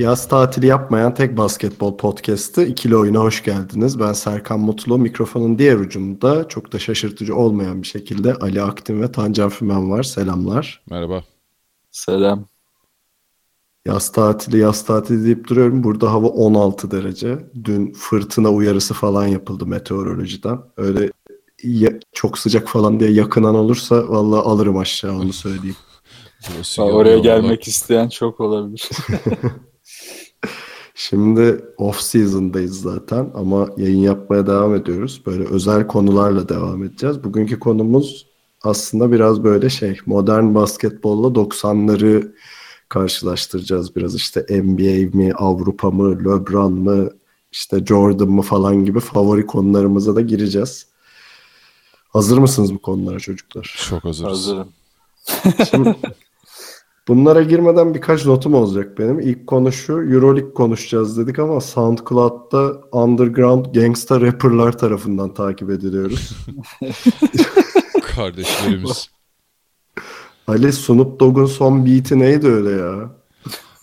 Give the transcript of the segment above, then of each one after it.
Yaz tatili yapmayan tek basketbol podcast'ı ikili oyuna hoş geldiniz. Ben Serkan Mutlu. Mikrofonun diğer ucunda çok da şaşırtıcı olmayan bir şekilde Ali Aktin ve Tancan Fümen var. Selamlar. Merhaba. Selam. Yaz tatili, yaz tatili deyip duruyorum. Burada hava 16 derece. Dün fırtına uyarısı falan yapıldı meteorolojiden. Öyle ya- çok sıcak falan diye yakınan olursa vallahi alırım aşağı onu söyleyeyim. Oraya gelmek valla. isteyen çok olabilir. Şimdi off season'dayız zaten ama yayın yapmaya devam ediyoruz. Böyle özel konularla devam edeceğiz. Bugünkü konumuz aslında biraz böyle şey modern basketbolla 90'ları karşılaştıracağız biraz işte NBA mi, Avrupa mı, LeBron mı, işte Jordan mı falan gibi favori konularımıza da gireceğiz. Hazır mısınız bu konulara çocuklar? Çok hazırız. Hazırım. Şimdi bunlara girmeden birkaç notum olacak benim. İlk konu şu, Euroleague konuşacağız dedik ama SoundCloud'da underground gangsta rapperlar tarafından takip ediliyoruz. Kardeşlerimiz. Ali Snoop Dogg'un son beat'i neydi öyle ya?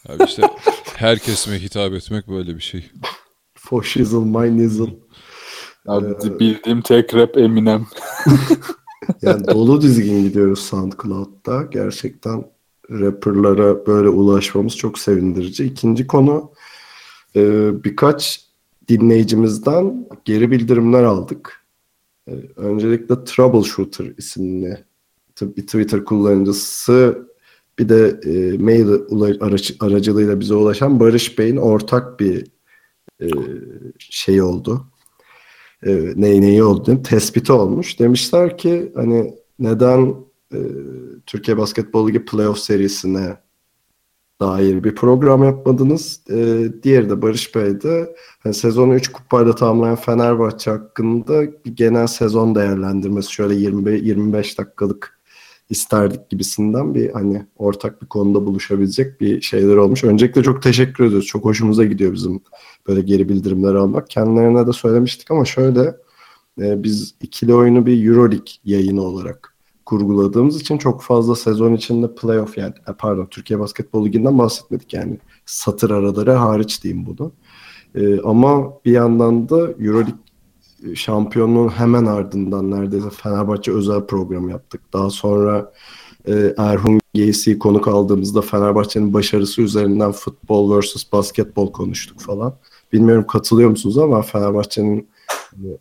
Abi işte her kesime hitap etmek böyle bir şey. For shizzle my nizzle. Abi bildiğim tek rap Eminem. Yani dolu dizgin gidiyoruz SoundCloud'da. Gerçekten rapperlara böyle ulaşmamız çok sevindirici. İkinci konu e, birkaç dinleyicimizden geri bildirimler aldık. E, öncelikle Troubleshooter isimli bir Twitter kullanıcısı bir de e, mail aracılığıyla bize ulaşan Barış Bey'in ortak bir e, şey oldu e, ney neyi oldu diyeyim, tespiti olmuş. Demişler ki hani neden e, Türkiye Basketbol Ligi playoff serisine dair bir program yapmadınız. E, diğeri de Barış Bey de hani sezonu 3 kupayla tamamlayan Fenerbahçe hakkında bir genel sezon değerlendirmesi şöyle 20 25 dakikalık isterdik gibisinden bir hani ortak bir konuda buluşabilecek bir şeyler olmuş. Öncelikle çok teşekkür ediyoruz. Çok hoşumuza gidiyor bizim böyle geri bildirimler almak. Kendilerine de söylemiştik ama şöyle e, biz ikili oyunu bir Euroleague yayını olarak kurguladığımız için çok fazla sezon içinde playoff yani e, pardon Türkiye Basketbol Ligi'nden bahsetmedik yani satır araları hariç diyeyim bunu. E, ama bir yandan da Euroleague şampiyonluğun hemen ardından neredeyse Fenerbahçe özel program yaptık. Daha sonra e, Erhun Geysi'yi konuk aldığımızda Fenerbahçe'nin başarısı üzerinden futbol versus basketbol konuştuk falan. Bilmiyorum katılıyor musunuz ama Fenerbahçe'nin hani, e,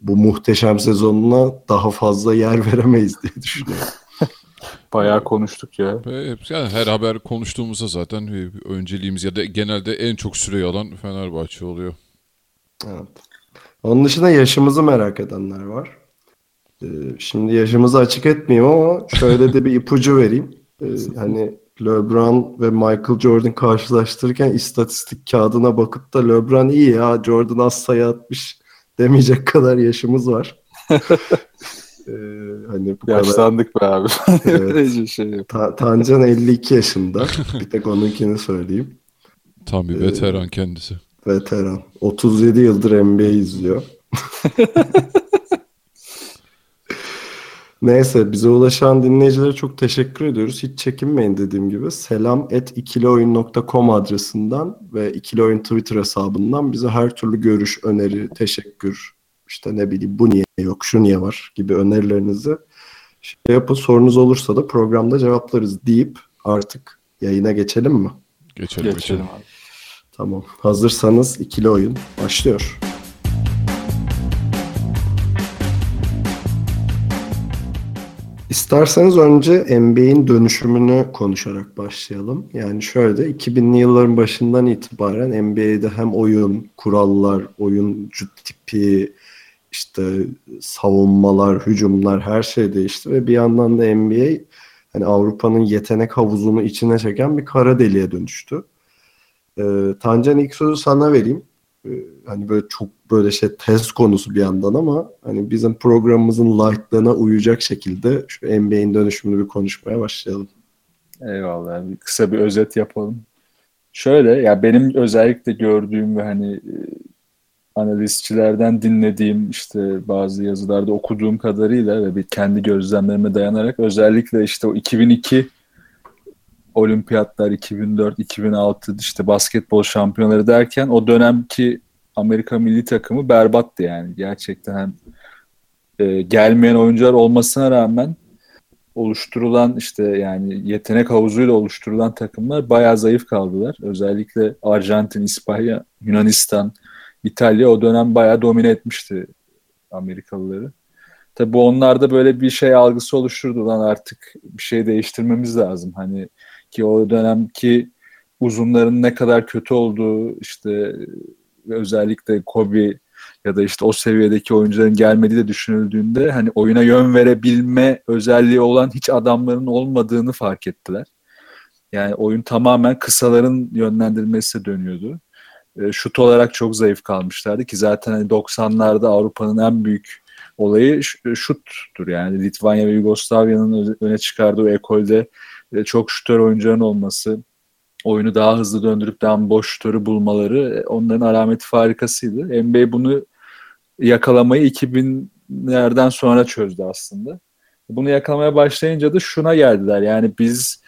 bu muhteşem sezonuna daha fazla yer veremeyiz diye düşünüyorum. Bayağı konuştuk ya. Yani her haber konuştuğumuzda zaten bir önceliğimiz ya da genelde en çok süreyi alan Fenerbahçe oluyor. Evet. Onun dışında yaşımızı merak edenler var. Ee, şimdi yaşımızı açık etmeyeyim ama şöyle de bir ipucu vereyim. Ee, hani LeBron ve Michael Jordan karşılaştırırken istatistik kağıdına bakıp da LeBron iyi ya Jordan az sayı atmış demeyecek kadar yaşımız var. Ee, hani bu kadar. Yaşlandık be abi. Evet. Şey. Ta- Tancan 52 yaşında. Bir tek onunkini söyleyeyim. Tam bir veteran kendisi. Veteran. 37 yıldır NBA izliyor. Neyse bize ulaşan dinleyicilere çok teşekkür ediyoruz. Hiç çekinmeyin dediğim gibi. Selam et ikilioyun.com adresinden ve ikili oyun Twitter hesabından bize her türlü görüş, öneri, teşekkür, işte ne bileyim bu niye yok, şu niye var gibi önerilerinizi şey yapın. Sorunuz olursa da programda cevaplarız deyip artık yayına geçelim mi? Geçelim. Geçelim abi. Tamam. Hazırsanız ikili oyun başlıyor. İsterseniz önce NBA'in dönüşümünü konuşarak başlayalım. Yani şöyle 2000'li yılların başından itibaren NBA'de hem oyun, kurallar, oyuncu tipi, işte savunmalar, hücumlar her şey değişti ve bir yandan da NBA hani Avrupa'nın yetenek havuzunu içine çeken bir kara deliğe dönüştü. Ee, Tancan ilk sözü sana vereyim. Ee, hani böyle çok böyle şey test konusu bir yandan ama hani bizim programımızın lightlığına uyacak şekilde şu NBA'in dönüşümünü bir konuşmaya başlayalım. Eyvallah. Kısa bir özet yapalım. Şöyle ya benim özellikle gördüğüm ve hani e, analistçilerden dinlediğim işte bazı yazılarda okuduğum kadarıyla ve bir kendi gözlemlerime dayanarak özellikle işte o 2002 olimpiyatlar 2004 2006 işte basketbol şampiyonları derken o dönemki Amerika milli takımı berbattı yani gerçekten hem e, gelmeyen oyuncular olmasına rağmen oluşturulan işte yani yetenek havuzuyla oluşturulan takımlar bayağı zayıf kaldılar. Özellikle Arjantin, İspanya, Yunanistan, İtalya o dönem bayağı domine etmişti Amerikalıları. Tabi onlarda böyle bir şey algısı oluşturdu lan artık bir şey değiştirmemiz lazım. Hani ki o dönemki uzunların ne kadar kötü olduğu işte özellikle Kobe ya da işte o seviyedeki oyuncuların gelmediği de düşünüldüğünde hani oyuna yön verebilme özelliği olan hiç adamların olmadığını fark ettiler. Yani oyun tamamen kısaların yönlendirilmesi dönüyordu. E, şut olarak çok zayıf kalmışlardı ki zaten hani 90'larda Avrupa'nın en büyük olayı şuttur yani Litvanya ve Yugoslavya'nın öne çıkardığı ekolde çok şutör oyuncuların olması, oyunu daha hızlı döndürüp daha boş şutörü bulmaları e, onların alameti farikasıydı. NBA bunu yakalamayı 2000'lerden sonra çözdü aslında. Bunu yakalamaya başlayınca da şuna geldiler. Yani biz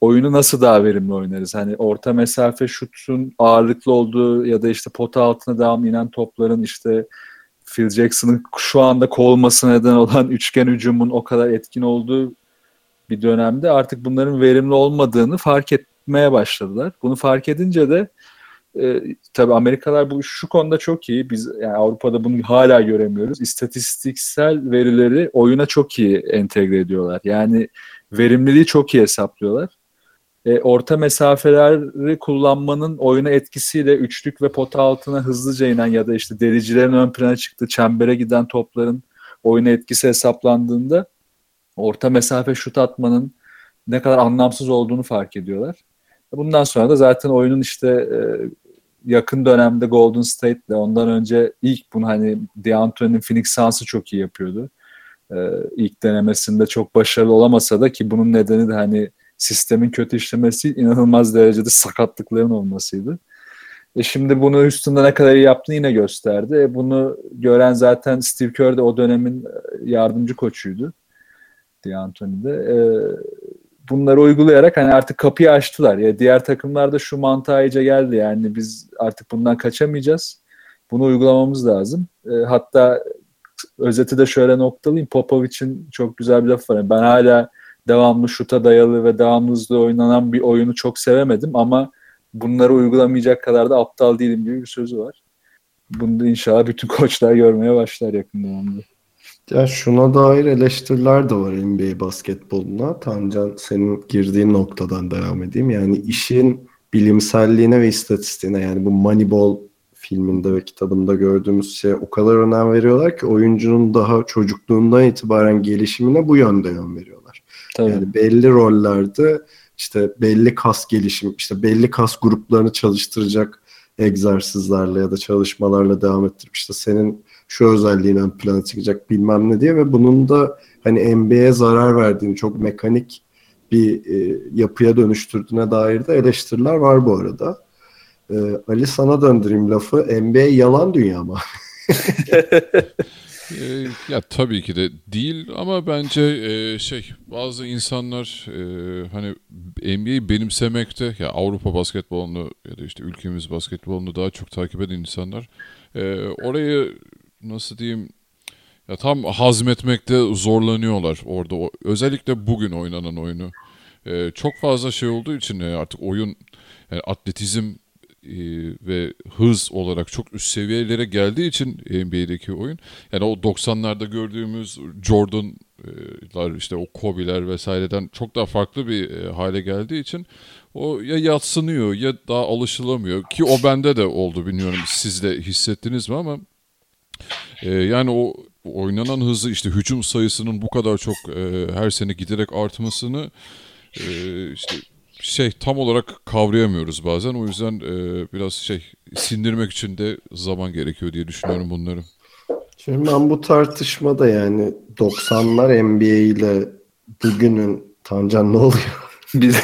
oyunu nasıl daha verimli oynarız? Hani orta mesafe şutun ağırlıklı olduğu ya da işte pota altına devam inen topların işte Phil Jackson'ın şu anda kovulması neden olan üçgen hücumun o kadar etkin olduğu bir dönemde artık bunların verimli olmadığını fark etmeye başladılar. Bunu fark edince de e, tabii Amerikalılar bu şu konuda çok iyi. Biz yani Avrupa'da bunu hala göremiyoruz. İstatistiksel verileri oyuna çok iyi entegre ediyorlar. Yani verimliliği çok iyi hesaplıyorlar. E, orta mesafeleri kullanmanın oyuna etkisiyle üçlük ve pota altına hızlıca inen ya da işte delicilerin ön plana çıktığı çembere giden topların oyuna etkisi hesaplandığında orta mesafe şut atmanın ne kadar anlamsız olduğunu fark ediyorlar. Bundan sonra da zaten oyunun işte e, yakın dönemde Golden State'le ondan önce ilk bunu hani DeAnthony'nin Phoenix Suns'ı çok iyi yapıyordu. E, ilk denemesinde çok başarılı olamasa da ki bunun nedeni de hani sistemin kötü işlemesi inanılmaz derecede sakatlıkların olmasıydı. E şimdi bunu üstünde ne kadar iyi yaptığını yine gösterdi. E bunu gören zaten Steve Kerr de o dönemin yardımcı koçuydu. D'Antoni'de. E, bunları uygulayarak hani artık kapıyı açtılar. Ya diğer takımlar da şu mantığa iyice geldi yani biz artık bundan kaçamayacağız. Bunu uygulamamız lazım. E, hatta özeti de şöyle noktalayayım. Popovic'in çok güzel bir lafı var. Ben hala devamlı şuta dayalı ve devamlı hızlı oynanan bir oyunu çok sevemedim ama bunları uygulamayacak kadar da aptal değilim gibi bir sözü var. Bunu da inşallah bütün koçlar görmeye başlar yakın dönemde. Ya şuna dair eleştiriler de var NBA basketboluna. Tancan senin girdiğin noktadan devam edeyim. Yani işin bilimselliğine ve istatistiğine yani bu Moneyball filminde ve kitabında gördüğümüz şey o kadar önem veriyorlar ki oyuncunun daha çocukluğundan itibaren gelişimine bu yönde yön veriyorlar. Tabii. Yani belli rollerde işte belli kas gelişim, işte belli kas gruplarını çalıştıracak egzersizlerle ya da çalışmalarla devam ettirip işte senin şu özelliğin ön plana çıkacak bilmem ne diye ve bunun da hani NBA'ye zarar verdiğini çok mekanik bir e, yapıya dönüştürdüğüne dair de eleştiriler var bu arada. E, Ali sana döndüreyim lafı. NBA yalan dünya mı? e, ya tabii ki de değil ama bence e, şey bazı insanlar e, hani NBA'yi benimsemekte ya Avrupa basketbolunu ya da işte ülkemiz basketbolunu daha çok takip eden insanlar e, orayı nasıl diyeyim ya tam hazmetmekte zorlanıyorlar orada. Özellikle bugün oynanan oyunu. Ee, çok fazla şey olduğu için artık oyun yani atletizm e, ve hız olarak çok üst seviyelere geldiği için NBA'deki oyun. Yani o 90'larda gördüğümüz Jordan'lar işte o Kobe'ler vesaireden çok daha farklı bir e, hale geldiği için o ya yatsınıyor ya daha alışılamıyor ki o bende de oldu bilmiyorum siz de hissettiniz mi ama e, yani o oynanan hızı işte hücum sayısının bu kadar çok e, her sene giderek artmasını e, işte şey tam olarak kavrayamıyoruz bazen. O yüzden e, biraz şey sindirmek için de zaman gerekiyor diye düşünüyorum bunları. Şimdi ben bu tartışmada yani 90'lar NBA ile bugünün Tancan ne oluyor? Biz,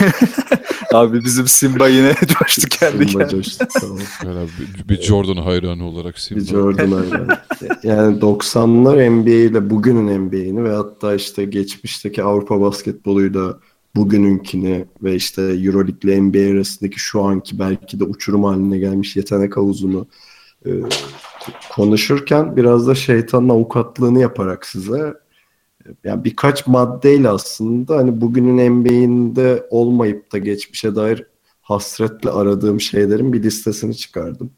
abi bizim Simba yine coştu kendi Simba kendine. coştu, tamam. Yani bir, bir Jordan hayranı olarak Bir Simba. Jordan hayranı. Yani 90'lar NBA ile bugünün NBA'ini ve hatta işte geçmişteki Avrupa basketboluyla bugününkini ve işte Euroleague ile NBA arasındaki şu anki belki de uçurum haline gelmiş yetenek havuzunu e, konuşurken biraz da şeytanın avukatlığını yaparak size yani birkaç maddeyle aslında hani bugünün NBA'inde olmayıp da geçmişe dair hasretle aradığım şeylerin bir listesini çıkardım.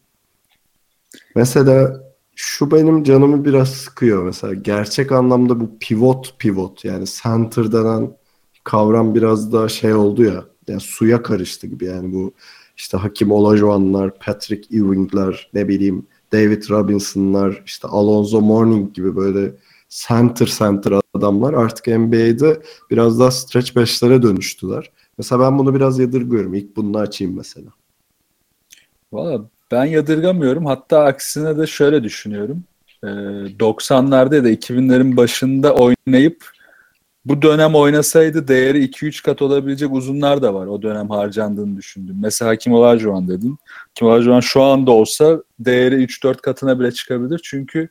Mesela şu benim canımı biraz sıkıyor mesela gerçek anlamda bu pivot pivot yani center denen kavram biraz daha şey oldu ya yani suya karıştı gibi yani bu işte Hakim Olajuwon'lar, Patrick Ewing'ler, ne bileyim David Robinson'lar, işte Alonzo Mourning gibi böyle center center adamlar artık NBA'de biraz daha stretch beşlere dönüştüler. Mesela ben bunu biraz yadırgıyorum. İlk bunu açayım mesela. Valla ben yadırgamıyorum. Hatta aksine de şöyle düşünüyorum. Ee, 90'larda ya da 2000'lerin başında oynayıp bu dönem oynasaydı değeri 2-3 kat olabilecek uzunlar da var. O dönem harcandığını düşündüm. Mesela Hakim Olajuwon dedin. Hakim Olajuwon şu anda olsa değeri 3-4 katına bile çıkabilir. Çünkü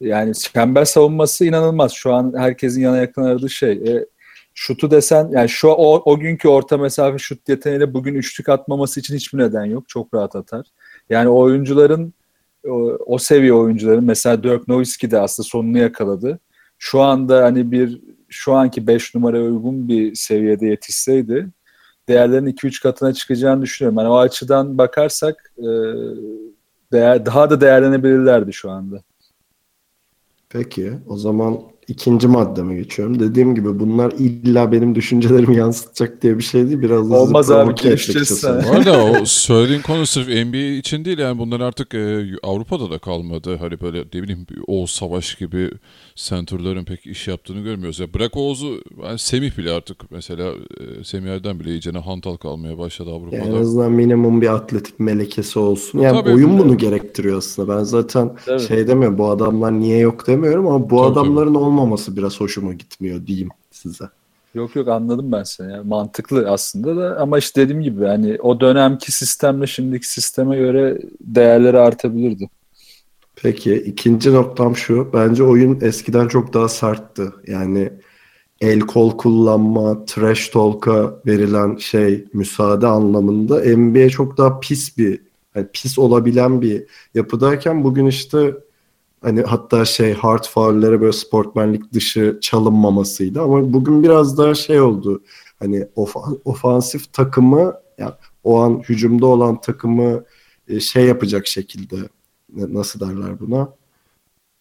yani çember savunması inanılmaz. Şu an herkesin yana yakın aradığı şey. E, şutu desen yani şu o, o günkü orta mesafe şut yeteneğiyle bugün üçlük atmaması için hiçbir neden yok. Çok rahat atar. Yani o oyuncuların o, o seviye oyuncuların mesela Dirk Nowitzki de aslında sonunu yakaladı. Şu anda hani bir şu anki 5 numaraya uygun bir seviyede yetişseydi değerlerin 2-3 katına çıkacağını düşünüyorum. Yani o açıdan bakarsak e, değer, daha da değerlenebilirlerdi şu anda. Peki o zaman ikinci maddeme geçiyorum. Dediğim gibi bunlar illa benim düşüncelerimi yansıtacak diye bir şey değil. Biraz da Olmaz abi, gelişeceğiz. Bu arada o söylediğin konu sırf NBA için değil yani bunlar artık e, Avrupa'da da kalmadı. Hani böyle ne bileyim Oğuz Savaş gibi center'ların pek iş yaptığını görmüyoruz. Ya bırak Oğuz'u yani Semih bile artık mesela e, Semih bile iyicene hantal kalmaya başladı Avrupa'da. Yani en azından minimum bir atletik melekesi olsun. Yani Tabii, oyun tabii. bunu gerektiriyor aslında. Ben zaten Tabii. şey demiyorum bu adamlar niye yok demiyorum ama bu Tabii, adamların olmaması biraz hoşuma gitmiyor diyeyim size. Yok yok anladım ben seni. Yani mantıklı aslında da ama işte dediğim gibi hani o dönemki sistemle şimdiki sisteme göre değerleri artabilirdi. Peki ikinci noktam şu. Bence oyun eskiden çok daha sertti. Yani el kol kullanma, trash talk'a verilen şey müsaade anlamında NBA çok daha pis bir yani pis olabilen bir yapıdayken bugün işte hani hatta şey hard faullere böyle sportmenlik dışı çalınmamasıydı ama bugün biraz daha şey oldu. Hani ofa- ofansif takımı yani o an hücumda olan takımı e, şey yapacak şekilde nasıl derler buna?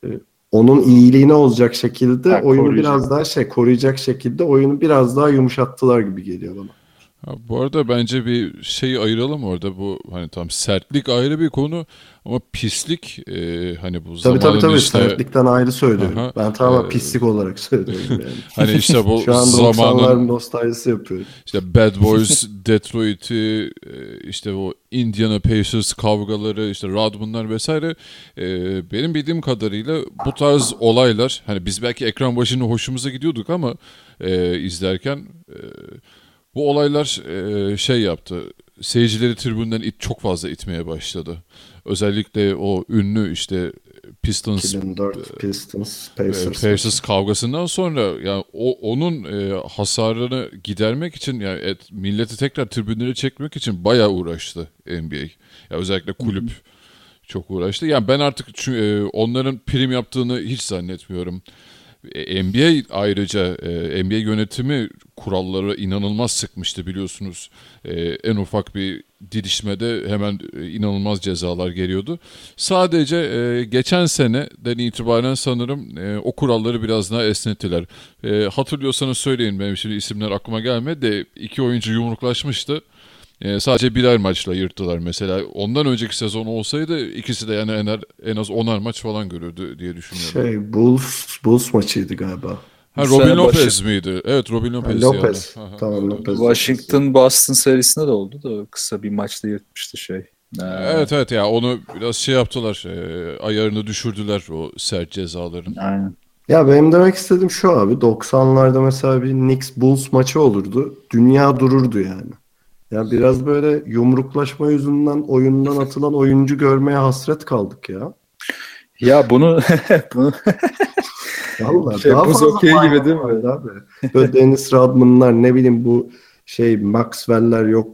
E, onun iyiliğine olacak şekilde Ha, oyunu koruyacak. biraz daha şey koruyacak şekilde oyunu biraz daha yumuşattılar gibi geliyor bana. Ha, bu arada bence bir şeyi ayıralım orada bu hani tam sertlik ayrı bir konu ama pislik e, hani bu Tabii zamanın tabii tabii işte sertlikten ayrı söylüyorum. Aha, ben tamamen e, pislik olarak söylüyorum yani. hani işte bu Şu an zamanın 90'ların nostaljisi yapıyorum. işte Bad Boys Detroit'i e, işte o Indiana Pacers kavgaları işte Rodman'lar vesaire e, benim bildiğim kadarıyla bu tarz olaylar hani biz belki ekran başında hoşumuza gidiyorduk ama e, izlerken e, bu olaylar e, şey yaptı. Seyircileri tribünden it, çok fazla itmeye başladı. Özellikle o ünlü işte Pistons 2004 Pistons, e, Pacers. Pacers kavgasından sonra yani o onun e, hasarını gidermek için yani et, milleti tekrar tribünlere çekmek için bayağı uğraştı NBA. Ya özellikle kulüp çok uğraştı. Yani ben artık çü- e, onların prim yaptığını hiç zannetmiyorum. E, NBA ayrıca e, NBA yönetimi kuralları inanılmaz sıkmıştı biliyorsunuz. E, en ufak bir didişmede hemen inanılmaz cezalar geliyordu. Sadece geçen seneden itibaren sanırım o kuralları biraz daha esnettiler. Hatırlıyorsanız söyleyin benim şimdi isimler aklıma gelmedi de iki oyuncu yumruklaşmıştı. E, sadece birer maçla yırttılar mesela. Ondan önceki sezon olsaydı ikisi de yani en, en az onar maç falan görürdü diye düşünüyorum. Şey Bulls, Bulls maçıydı galiba. Ha, Robin sene Lopez başı- miydi? Evet Robin Lopez. Lopez. yani. Aha, Tamam, evet, Lopez. Washington Boston serisinde de oldu da kısa bir maçta yırtmıştı şey. Ee, Evet evet ya onu biraz şey yaptılar. E, ayarını düşürdüler o sert cezaların. Aynen. Ya benim demek istediğim şu abi 90'larda mesela bir Knicks Bulls maçı olurdu. Dünya dururdu yani. Ya biraz böyle yumruklaşma yüzünden oyundan atılan oyuncu görmeye hasret kaldık ya. Ya bunu bunu Vallahi Şey, daha buz okey gibi değil mi? Abi. Böyle Dennis Rodman'lar ne bileyim bu şey Maxwell'ler yok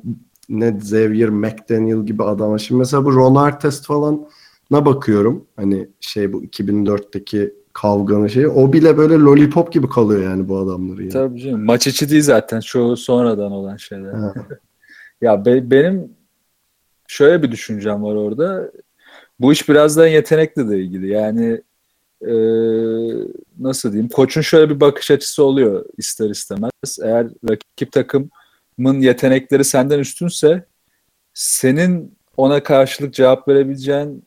ne Xavier McDaniel gibi adamlar. Şimdi mesela bu Ron Artest falan na bakıyorum. Hani şey bu 2004'teki kavganın şeyi. O bile böyle lollipop gibi kalıyor yani bu adamların. Yani. tabii canım maç içi değil zaten çoğu sonradan olan şeyler. Ya be- benim şöyle bir düşüncem var orada. Bu iş birazdan yetenekle de ilgili. Yani e, nasıl diyeyim? Koçun şöyle bir bakış açısı oluyor ister istemez. Eğer rakip takımın yetenekleri senden üstünse senin ona karşılık cevap verebileceğin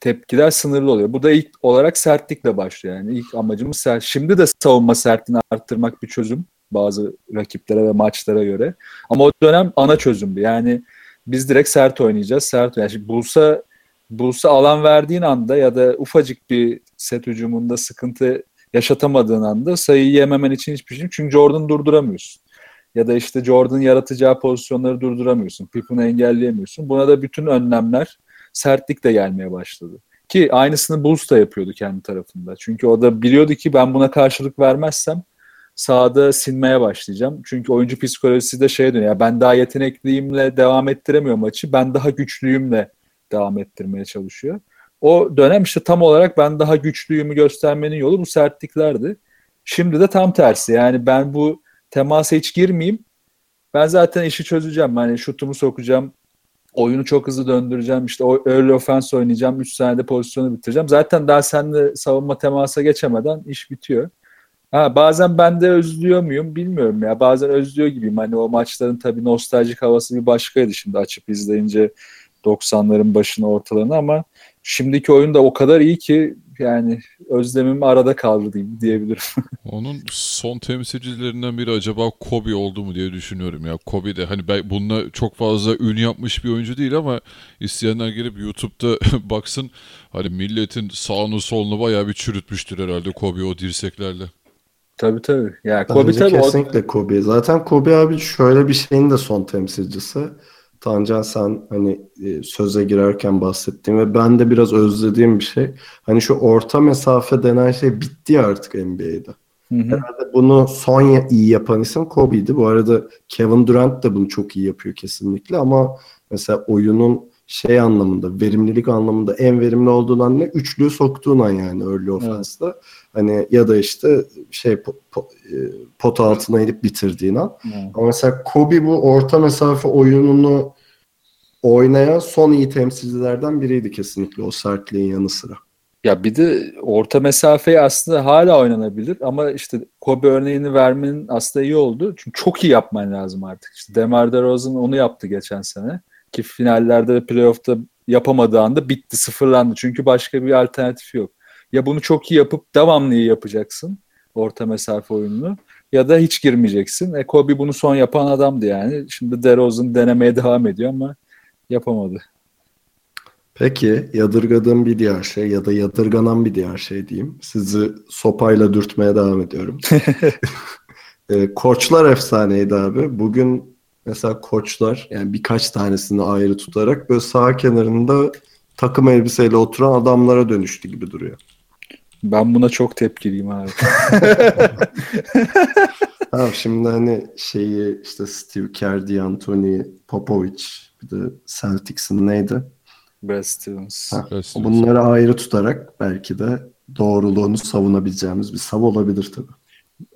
tepkiler sınırlı oluyor. Bu da ilk olarak sertlikle başlıyor. Yani ilk amacımız sert. Şimdi de savunma sertliğini arttırmak bir çözüm bazı rakiplere ve maçlara göre. Ama o dönem ana çözümdü. Yani biz direkt sert oynayacağız. Sert yani Bulsa Bulsa alan verdiğin anda ya da ufacık bir set hücumunda sıkıntı yaşatamadığın anda sayıyı yememen için hiçbir şey yok. Çünkü Jordan durduramıyorsun. Ya da işte Jordan yaratacağı pozisyonları durduramıyorsun. Pippen'ı engelleyemiyorsun. Buna da bütün önlemler sertlikle gelmeye başladı. Ki aynısını Bulls da yapıyordu kendi tarafında. Çünkü o da biliyordu ki ben buna karşılık vermezsem sahada sinmeye başlayacağım. Çünkü oyuncu psikolojisi de şeye dönüyor. Ben daha yetenekliyimle devam ettiremiyorum maçı. Ben daha güçlüyümle devam ettirmeye çalışıyor. O dönem işte tam olarak ben daha güçlüyümü göstermenin yolu bu sertliklerdi. Şimdi de tam tersi. Yani ben bu temasa hiç girmeyeyim. Ben zaten işi çözeceğim. Yani şutumu sokacağım. Oyunu çok hızlı döndüreceğim. İşte early offense oynayacağım. 3 saniyede pozisyonu bitireceğim. Zaten daha seninle savunma temasa geçemeden iş bitiyor. Ha, bazen ben de özlüyor muyum bilmiyorum ya. Bazen özlüyor gibiyim. Hani o maçların tabii nostaljik havası bir başkaydı şimdi açıp izleyince 90'ların başına ortalarını ama şimdiki oyun da o kadar iyi ki yani özlemim arada kaldı diyeyim, diyebilirim. Onun son temsilcilerinden biri acaba Kobe oldu mu diye düşünüyorum ya. Kobe de hani ben bununla çok fazla ün yapmış bir oyuncu değil ama isteyenler gelip YouTube'da baksın hani milletin sağını solunu bayağı bir çürütmüştür herhalde Kobe o dirseklerle. Tabii tabii. Ya Kobe Bence tabii o- kesinlikle Kobe. Zaten Kobe abi şöyle bir şeyin de son temsilcisi. Tancan sen hani e, söze girerken bahsettiğin ve ben de biraz özlediğim bir şey. Hani şu orta mesafe denen şey bitti ya artık NBA'de. Hı hı. Herhalde bunu son iyi yapan isim Kobe'ydi. Bu arada Kevin Durant da bunu çok iyi yapıyor kesinlikle ama mesela oyunun şey anlamında, verimlilik anlamında en verimli olduğun an ne? Üçlüyü soktuğun an yani early offense'da. Hani ya da işte şey po- po- e, pot altına inip bitirdiğin an. Evet. Ama mesela Kobe bu orta mesafe oyununu oynayan son iyi temsilcilerden biriydi kesinlikle o sertliğin yanı sıra. Ya bir de orta mesafeyi aslında hala oynanabilir ama işte Kobe örneğini vermenin aslında iyi oldu. Çünkü çok iyi yapman lazım artık. İşte DeMar DeRozan onu yaptı geçen sene. Ki finallerde ve playoff'ta yapamadığı anda bitti, sıfırlandı. Çünkü başka bir alternatifi yok. Ya bunu çok iyi yapıp devamlı iyi yapacaksın orta mesafe oyununu ya da hiç girmeyeceksin. E Kobe bunu son yapan adamdı yani. Şimdi DeRozan denemeye devam ediyor ama yapamadı. Peki yadırgadığım bir diğer şey ya da yadırganan bir diğer şey diyeyim. Sizi sopayla dürtmeye devam ediyorum. E, koçlar efsaneydi abi. Bugün mesela koçlar yani birkaç tanesini ayrı tutarak böyle sağ kenarında takım elbiseyle oturan adamlara dönüştü gibi duruyor. Ben buna çok tepkiliyim abi. Tamam şimdi hani şeyi işte Steve Kerr, D'Antoni, Popovich bir de Celtics'in neydi? Brad Stevens. Ha, Evet, Bunları ayrı tutarak belki de doğruluğunu savunabileceğimiz bir sav olabilir tabii.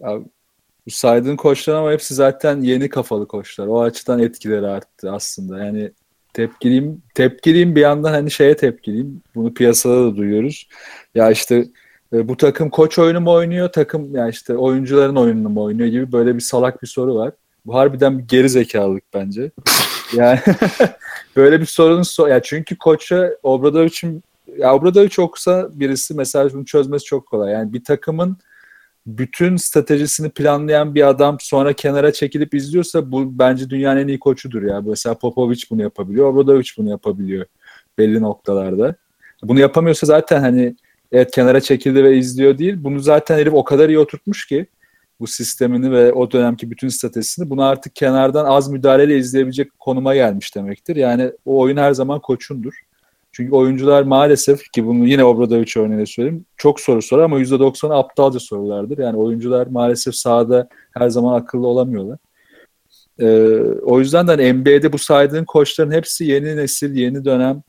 Abi, bu saydığın koçlar ama hepsi zaten yeni kafalı koçlar. O açıdan etkileri arttı aslında. Yani tepkiliyim, tepkiliyim bir yandan hani şeye tepkiliyim. Bunu piyasada da duyuyoruz. Ya işte e, bu takım koç oyunu mu oynuyor, takım ya işte oyuncuların oyununu mu oynuyor gibi böyle bir salak bir soru var. Bu harbiden bir geri zekalılık bence. Yani böyle bir sorunun so ya çünkü koça Obradovic'in ya Obradovic okusa birisi mesela bunu çözmesi çok kolay. Yani bir takımın bütün stratejisini planlayan bir adam sonra kenara çekilip izliyorsa bu bence dünyanın en iyi koçudur ya. Mesela Popovic bunu yapabiliyor, Obradovic bunu yapabiliyor belli noktalarda. Bunu yapamıyorsa zaten hani evet kenara çekildi ve izliyor değil. Bunu zaten herif o kadar iyi oturtmuş ki bu sistemini ve o dönemki bütün stratejisini bunu artık kenardan az müdahaleyle izleyebilecek konuma gelmiş demektir. Yani o oyun her zaman koçundur. Çünkü oyuncular maalesef ki bunu yine Obradovic örneğiyle söyleyeyim. Çok soru sorar ama %90'ı aptalca sorulardır. Yani oyuncular maalesef sahada her zaman akıllı olamıyorlar. Ee, o yüzden de hani NBA'de bu saydığın koçların hepsi yeni nesil, yeni dönem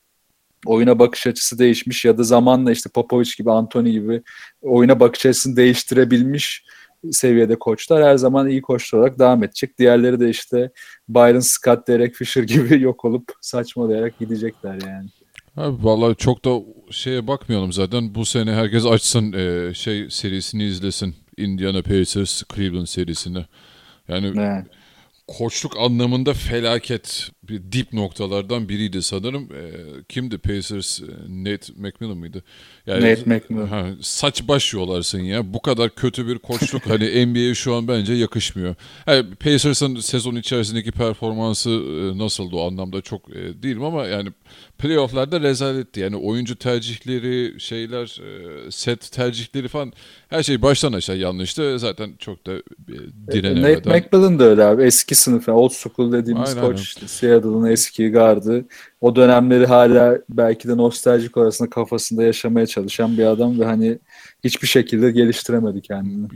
oyuna bakış açısı değişmiş ya da zamanla işte Popovic gibi, Anthony gibi oyuna bakış açısını değiştirebilmiş seviyede koçlar her zaman iyi koçlar olarak devam edecek. Diğerleri de işte Byron Scott, Derek Fisher gibi yok olup saçmalayarak gidecekler yani. Abi vallahi çok da şeye bakmayalım zaten. Bu sene herkes açsın e, şey serisini izlesin. Indiana Pacers Cleveland serisini. Yani Evet. koçluk anlamında felaket bir dip noktalardan biriydi sanırım. E, kimdi Pacers? E, Nate McMillan mıydı? Yani, Nate McMillan. Ha, saç baş yolarsın ya. Bu kadar kötü bir koçluk hani NBA'ye şu an bence yakışmıyor. Yani Pacers'ın sezon içerisindeki performansı e, nasıldı o anlamda çok e, değilim ama yani playoff'larda rezaletti. Yani oyuncu tercihleri, şeyler, e, set tercihleri falan her şey baştan aşağı yanlıştı. Zaten çok da e, Nate direnemeden. McMillan da öyle abi. Eski sınıf, old school dediğimiz Aynen, koç aynen. Seattle'ın eski gardı. O dönemleri hala belki de nostaljik arasında kafasında yaşamaya çalışan bir adam ve hani hiçbir şekilde geliştiremedi kendini.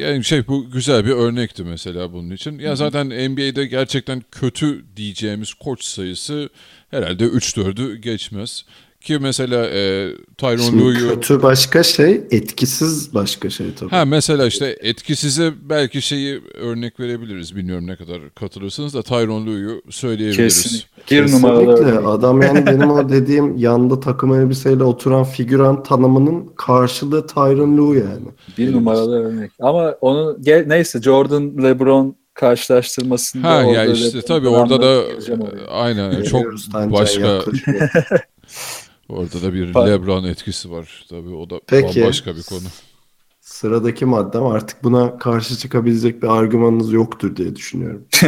Yani şey bu güzel bir örnekti mesela bunun için. Ya zaten NBA'de gerçekten kötü diyeceğimiz koç sayısı herhalde 3-4'ü geçmez. Ki mesela e, Şimdi Lue'yu... kötü başka şey, etkisiz başka şey tabii. Ha mesela işte etkisize belki şeyi örnek verebiliriz. Bilmiyorum ne kadar katılırsınız da Tyronn Lue'yu söyleyebiliriz. Kesinlikle. Bir numaralı. Adam yani benim o dediğim yanda takım elbiseyle oturan figüran tanımının karşılığı Tyron Lue yani. Bir numaralı örnek. Ama onu gel, neyse Jordan LeBron karşılaştırmasında Ha orada ya işte tabii orada da aynen çok başka. orada da bir LeBron etkisi var. Tabii o da Peki. bambaşka bir konu. Sıradaki maddem artık buna karşı çıkabilecek bir argümanınız yoktur diye düşünüyorum.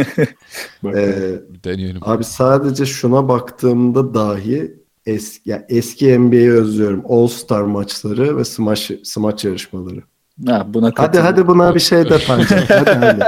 Ee, Deneyelim. abi sadece şuna baktığımda dahi eski, ya eski NBA'yi özlüyorum. All Star maçları ve smaç, smaç yarışmaları. ha, buna Hadi hadi buna bir şey de Tancay. hadi hadi.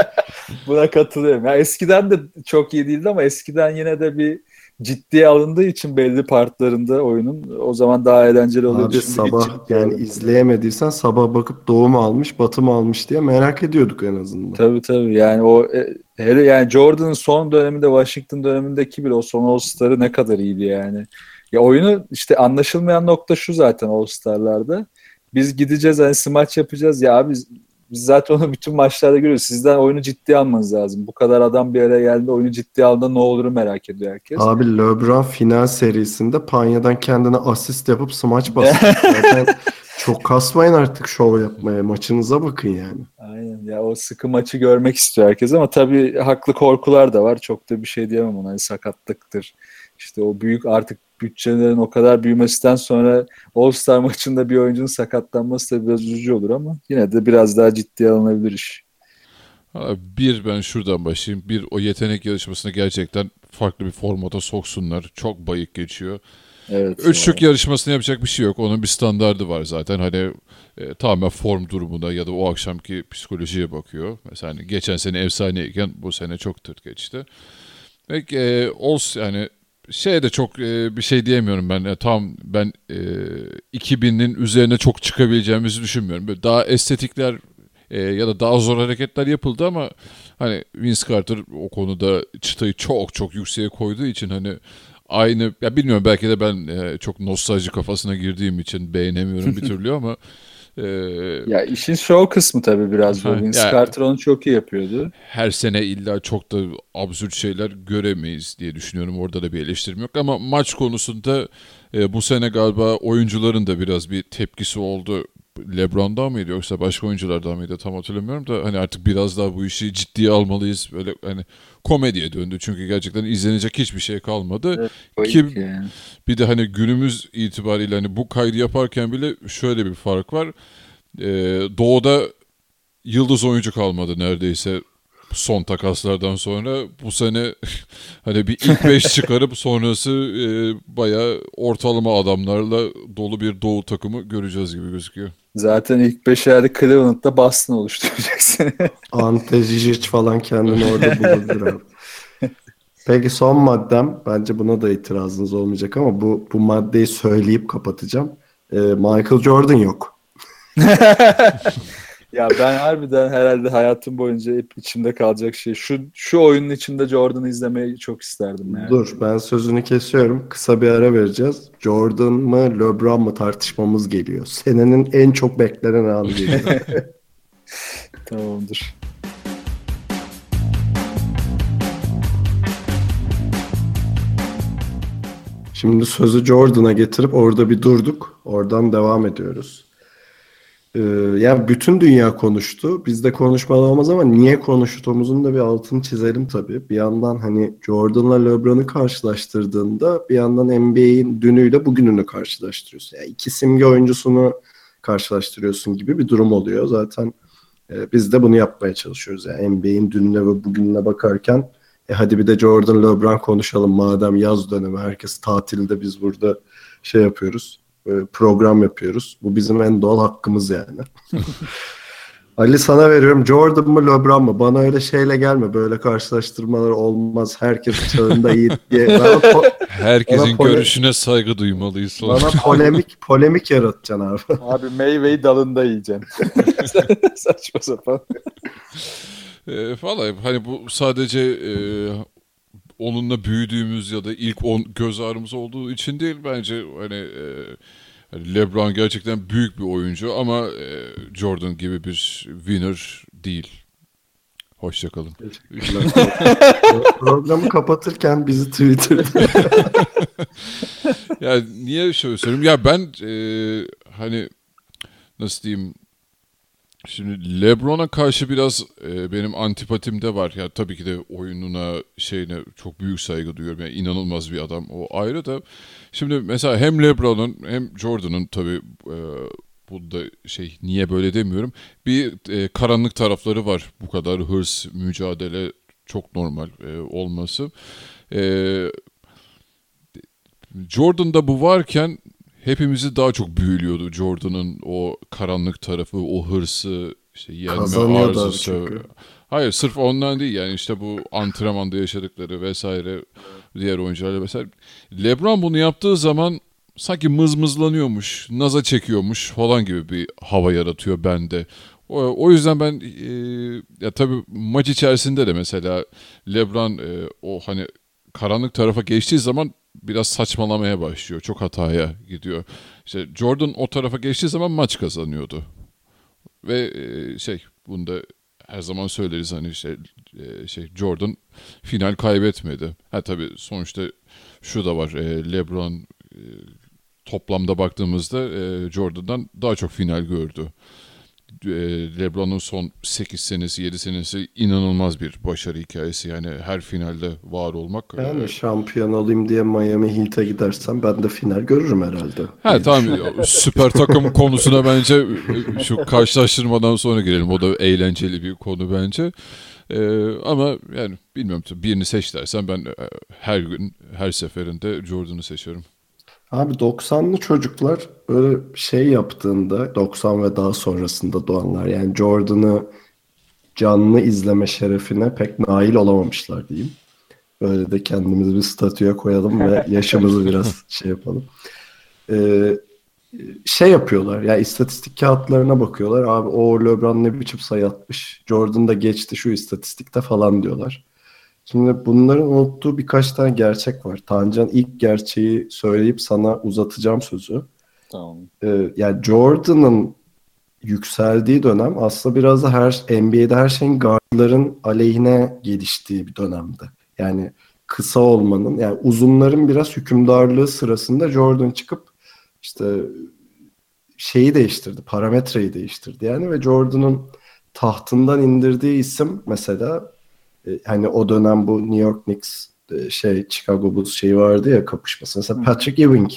Buna katılıyorum. Ya eskiden de çok iyi değildi ama eskiden yine de bir ciddiye alındığı için belli partlarında oyunun o zaman daha eğlenceli oluyordu. Abi sabah yani alınmıyor. izleyemediysen sabah bakıp doğu mu almış batı mı almış diye merak ediyorduk en azından. Tabii tabii yani o e, hele yani Jordan'ın son döneminde Washington dönemindeki bile o son All-Star'ı ne kadar iyiydi yani. Ya oyunu işte anlaşılmayan nokta şu zaten All-Star'larda. Biz gideceğiz hani smaç yapacağız ya abi biz zaten onu bütün maçlarda görüyoruz. Sizden oyunu ciddiye almanız lazım. Bu kadar adam bir araya geldi oyunu ciddiye aldığında ne olur merak ediyor herkes. Abi LeBron final serisinde Panya'dan kendine asist yapıp smaç bastı. Zaten çok kasmayın artık şov yapmaya. Maçınıza bakın yani. Aynen ya o sıkı maçı görmek istiyor herkes ama tabii haklı korkular da var. Çok da bir şey diyemem ona. Hani sakatlıktır. İşte o büyük artık bütçelerin o kadar büyümesinden sonra All-Star maçında bir oyuncunun sakatlanması da biraz üzücü olur ama yine de biraz daha ciddiye alınabilir iş. Bir ben şuradan başlayayım. Bir o yetenek yarışmasını gerçekten farklı bir formata soksunlar. Çok bayık geçiyor. Evet. Üçlük yarışmasını yapacak bir şey yok. Onun bir standardı var zaten. Hani e, tamamen form durumuna ya da o akşamki psikolojiye bakıyor. Mesela hani geçen sene efsaneyken bu sene çok tırt geçti. Ve e, Ols yani şeye de çok e, bir şey diyemiyorum ben. E, tam ben e, 2000'in üzerine çok çıkabileceğimizi düşünmüyorum. Böyle daha estetikler e, ya da daha zor hareketler yapıldı ama hani Vince Carter o konuda çıtayı çok çok yükseğe koyduğu için hani aynı ya bilmiyorum belki de ben e, çok nostalji kafasına girdiğim için beğenemiyorum bir türlü ama e, Ya işin show kısmı tabii biraz bu. Ha, Vince ya- Carter onu çok iyi yapıyordu. her sene illa çok da absürt şeyler göremeyiz diye düşünüyorum. Orada da bir eleştirim yok ama maç konusunda e, bu sene galiba oyuncuların da biraz bir tepkisi oldu. LeBron'dan mıydı yoksa başka oyunculardan mıydı tam hatırlamıyorum da hani artık biraz daha bu işi ciddiye almalıyız. Böyle hani komediye döndü çünkü gerçekten izlenecek hiçbir şey kalmadı. Evet, Bayık yani. Bir de hani günümüz itibariyle hani bu kaydı yaparken bile şöyle bir fark var. Ee, doğuda yıldız oyuncu kalmadı neredeyse son takaslardan sonra. Bu sene hani bir ilk 5 çıkarıp sonrası e, bayağı ortalama adamlarla dolu bir doğu takımı göreceğiz gibi gözüküyor. Zaten ilk beşerde Cleveland'da Boston oluşturacaksın. Ante Zizic falan kendini orada bulabilir abi. Peki son maddem, bence buna da itirazınız olmayacak ama bu bu maddeyi söyleyip kapatacağım. Ee, Michael Jordan yok. ya ben harbiden herhalde hayatım boyunca hep içimde kalacak şey. Şu şu oyunun içinde Jordan'ı izlemeyi çok isterdim yani. Dur ben sözünü kesiyorum. Kısa bir ara vereceğiz. Jordan mı LeBron mı tartışmamız geliyor. Senenin en çok beklenen anı geliyor. Tamamdır. Şimdi sözü Jordan'a getirip orada bir durduk. Oradan devam ediyoruz. Ee, yani bütün dünya konuştu. Biz de konuşmalı olmaz ama niye konuştuğumuzun da bir altını çizelim tabii. Bir yandan hani Jordan'la LeBron'u karşılaştırdığında bir yandan NBA'in dünüyle bugününü karşılaştırıyorsun. Yani iki simge oyuncusunu karşılaştırıyorsun gibi bir durum oluyor. Zaten e, biz de bunu yapmaya çalışıyoruz. Yani NBA'in dününe ve bugününe bakarken e hadi bir de Jordan LeBron konuşalım madem yaz dönemi herkes tatilde biz burada şey yapıyoruz program yapıyoruz. Bu bizim en doğal hakkımız yani. Ali sana veriyorum Jordan mı LeBron mu? Bana öyle şeyle gelme. Böyle karşılaştırmalar olmaz. Herkes çağında iyi diye. Bana, po- Herkesin Bana pole- görüşüne saygı duymalıyız. bana polemik polemik yaratacaksın abi. Abi meyveyi dalında yiyeceksin. Saçma sapan. E, Valla hani bu sadece e, onunla büyüdüğümüz ya da ilk on göz ağrımız olduğu için değil bence hani e, hani LeBron gerçekten büyük bir oyuncu ama e, Jordan gibi bir winner değil. Hoşçakalın. Programı kapatırken bizi Twitter'da Ya niye şöyle söyleyeyim? Ya ben e, hani nasıl diyeyim Şimdi LeBron'a karşı biraz e, benim antipatim de var. Ya tabii ki de oyununa şeyine çok büyük saygı duyuyorum. Yani inanılmaz bir adam. O ayrı da. Şimdi mesela hem LeBron'un hem Jordan'ın tabii e, bu da şey niye böyle demiyorum. Bir e, karanlık tarafları var. Bu kadar hırs, mücadele çok normal e, olması. E, Jordan'da bu varken hepimizi daha çok büyülüyordu Jordan'ın o karanlık tarafı, o hırsı, işte yenme arzusu. Hayır sırf ondan değil yani işte bu antrenmanda yaşadıkları vesaire diğer oyuncularla vesaire. LeBron bunu yaptığı zaman sanki mızmızlanıyormuş, naza çekiyormuş falan gibi bir hava yaratıyor bende. O, o yüzden ben e, ya tabii maç içerisinde de mesela LeBron e, o hani karanlık tarafa geçtiği zaman biraz saçmalamaya başlıyor. Çok hataya gidiyor. İşte Jordan o tarafa geçtiği zaman maç kazanıyordu. Ve e, şey bunu da her zaman söyleriz hani e, şey Jordan final kaybetmedi. Ha tabii sonuçta şu da var. e, LeBron toplamda baktığımızda Jordan'dan daha çok final gördü. E, LeBron'un son 8 senesi 7 senesi inanılmaz bir başarı hikayesi. Yani her finalde var olmak. e, yani şampiyon olayım diye Miami Heat'e gidersem ben de final görürüm herhalde. Ha tamam süper takım konusuna bence e, şu karşılaştırmadan sonra girelim. O da eğlenceli bir konu bence. Ee, ama yani bilmiyorum birini seç dersen ben e, her gün her seferinde Jordan'ı seçerim. Abi 90'lı çocuklar böyle şey yaptığında 90 ve daha sonrasında doğanlar yani Jordan'ı canlı izleme şerefine pek nail olamamışlar diyeyim. Böyle de kendimizi bir statüye koyalım ve yaşımızı biraz şey yapalım. Ee, şey yapıyorlar ya istatistik kağıtlarına bakıyorlar. Abi o LeBron ne biçim sayı atmış. Jordan da geçti şu istatistikte falan diyorlar. Şimdi bunların unuttuğu birkaç tane gerçek var. Tancan ilk gerçeği söyleyip sana uzatacağım sözü. Tamam. Ee, yani Jordan'ın yükseldiği dönem aslında biraz da her NBA'de her şeyin guardların aleyhine geliştiği bir dönemdi. Yani kısa olmanın yani uzunların biraz hükümdarlığı sırasında Jordan çıkıp işte şeyi değiştirdi, parametreyi değiştirdi yani ve Jordan'ın tahtından indirdiği isim mesela e, hani o dönem bu New York Knicks e, şey Chicago Bulls şeyi vardı ya kapışması. Mesela Patrick Ewing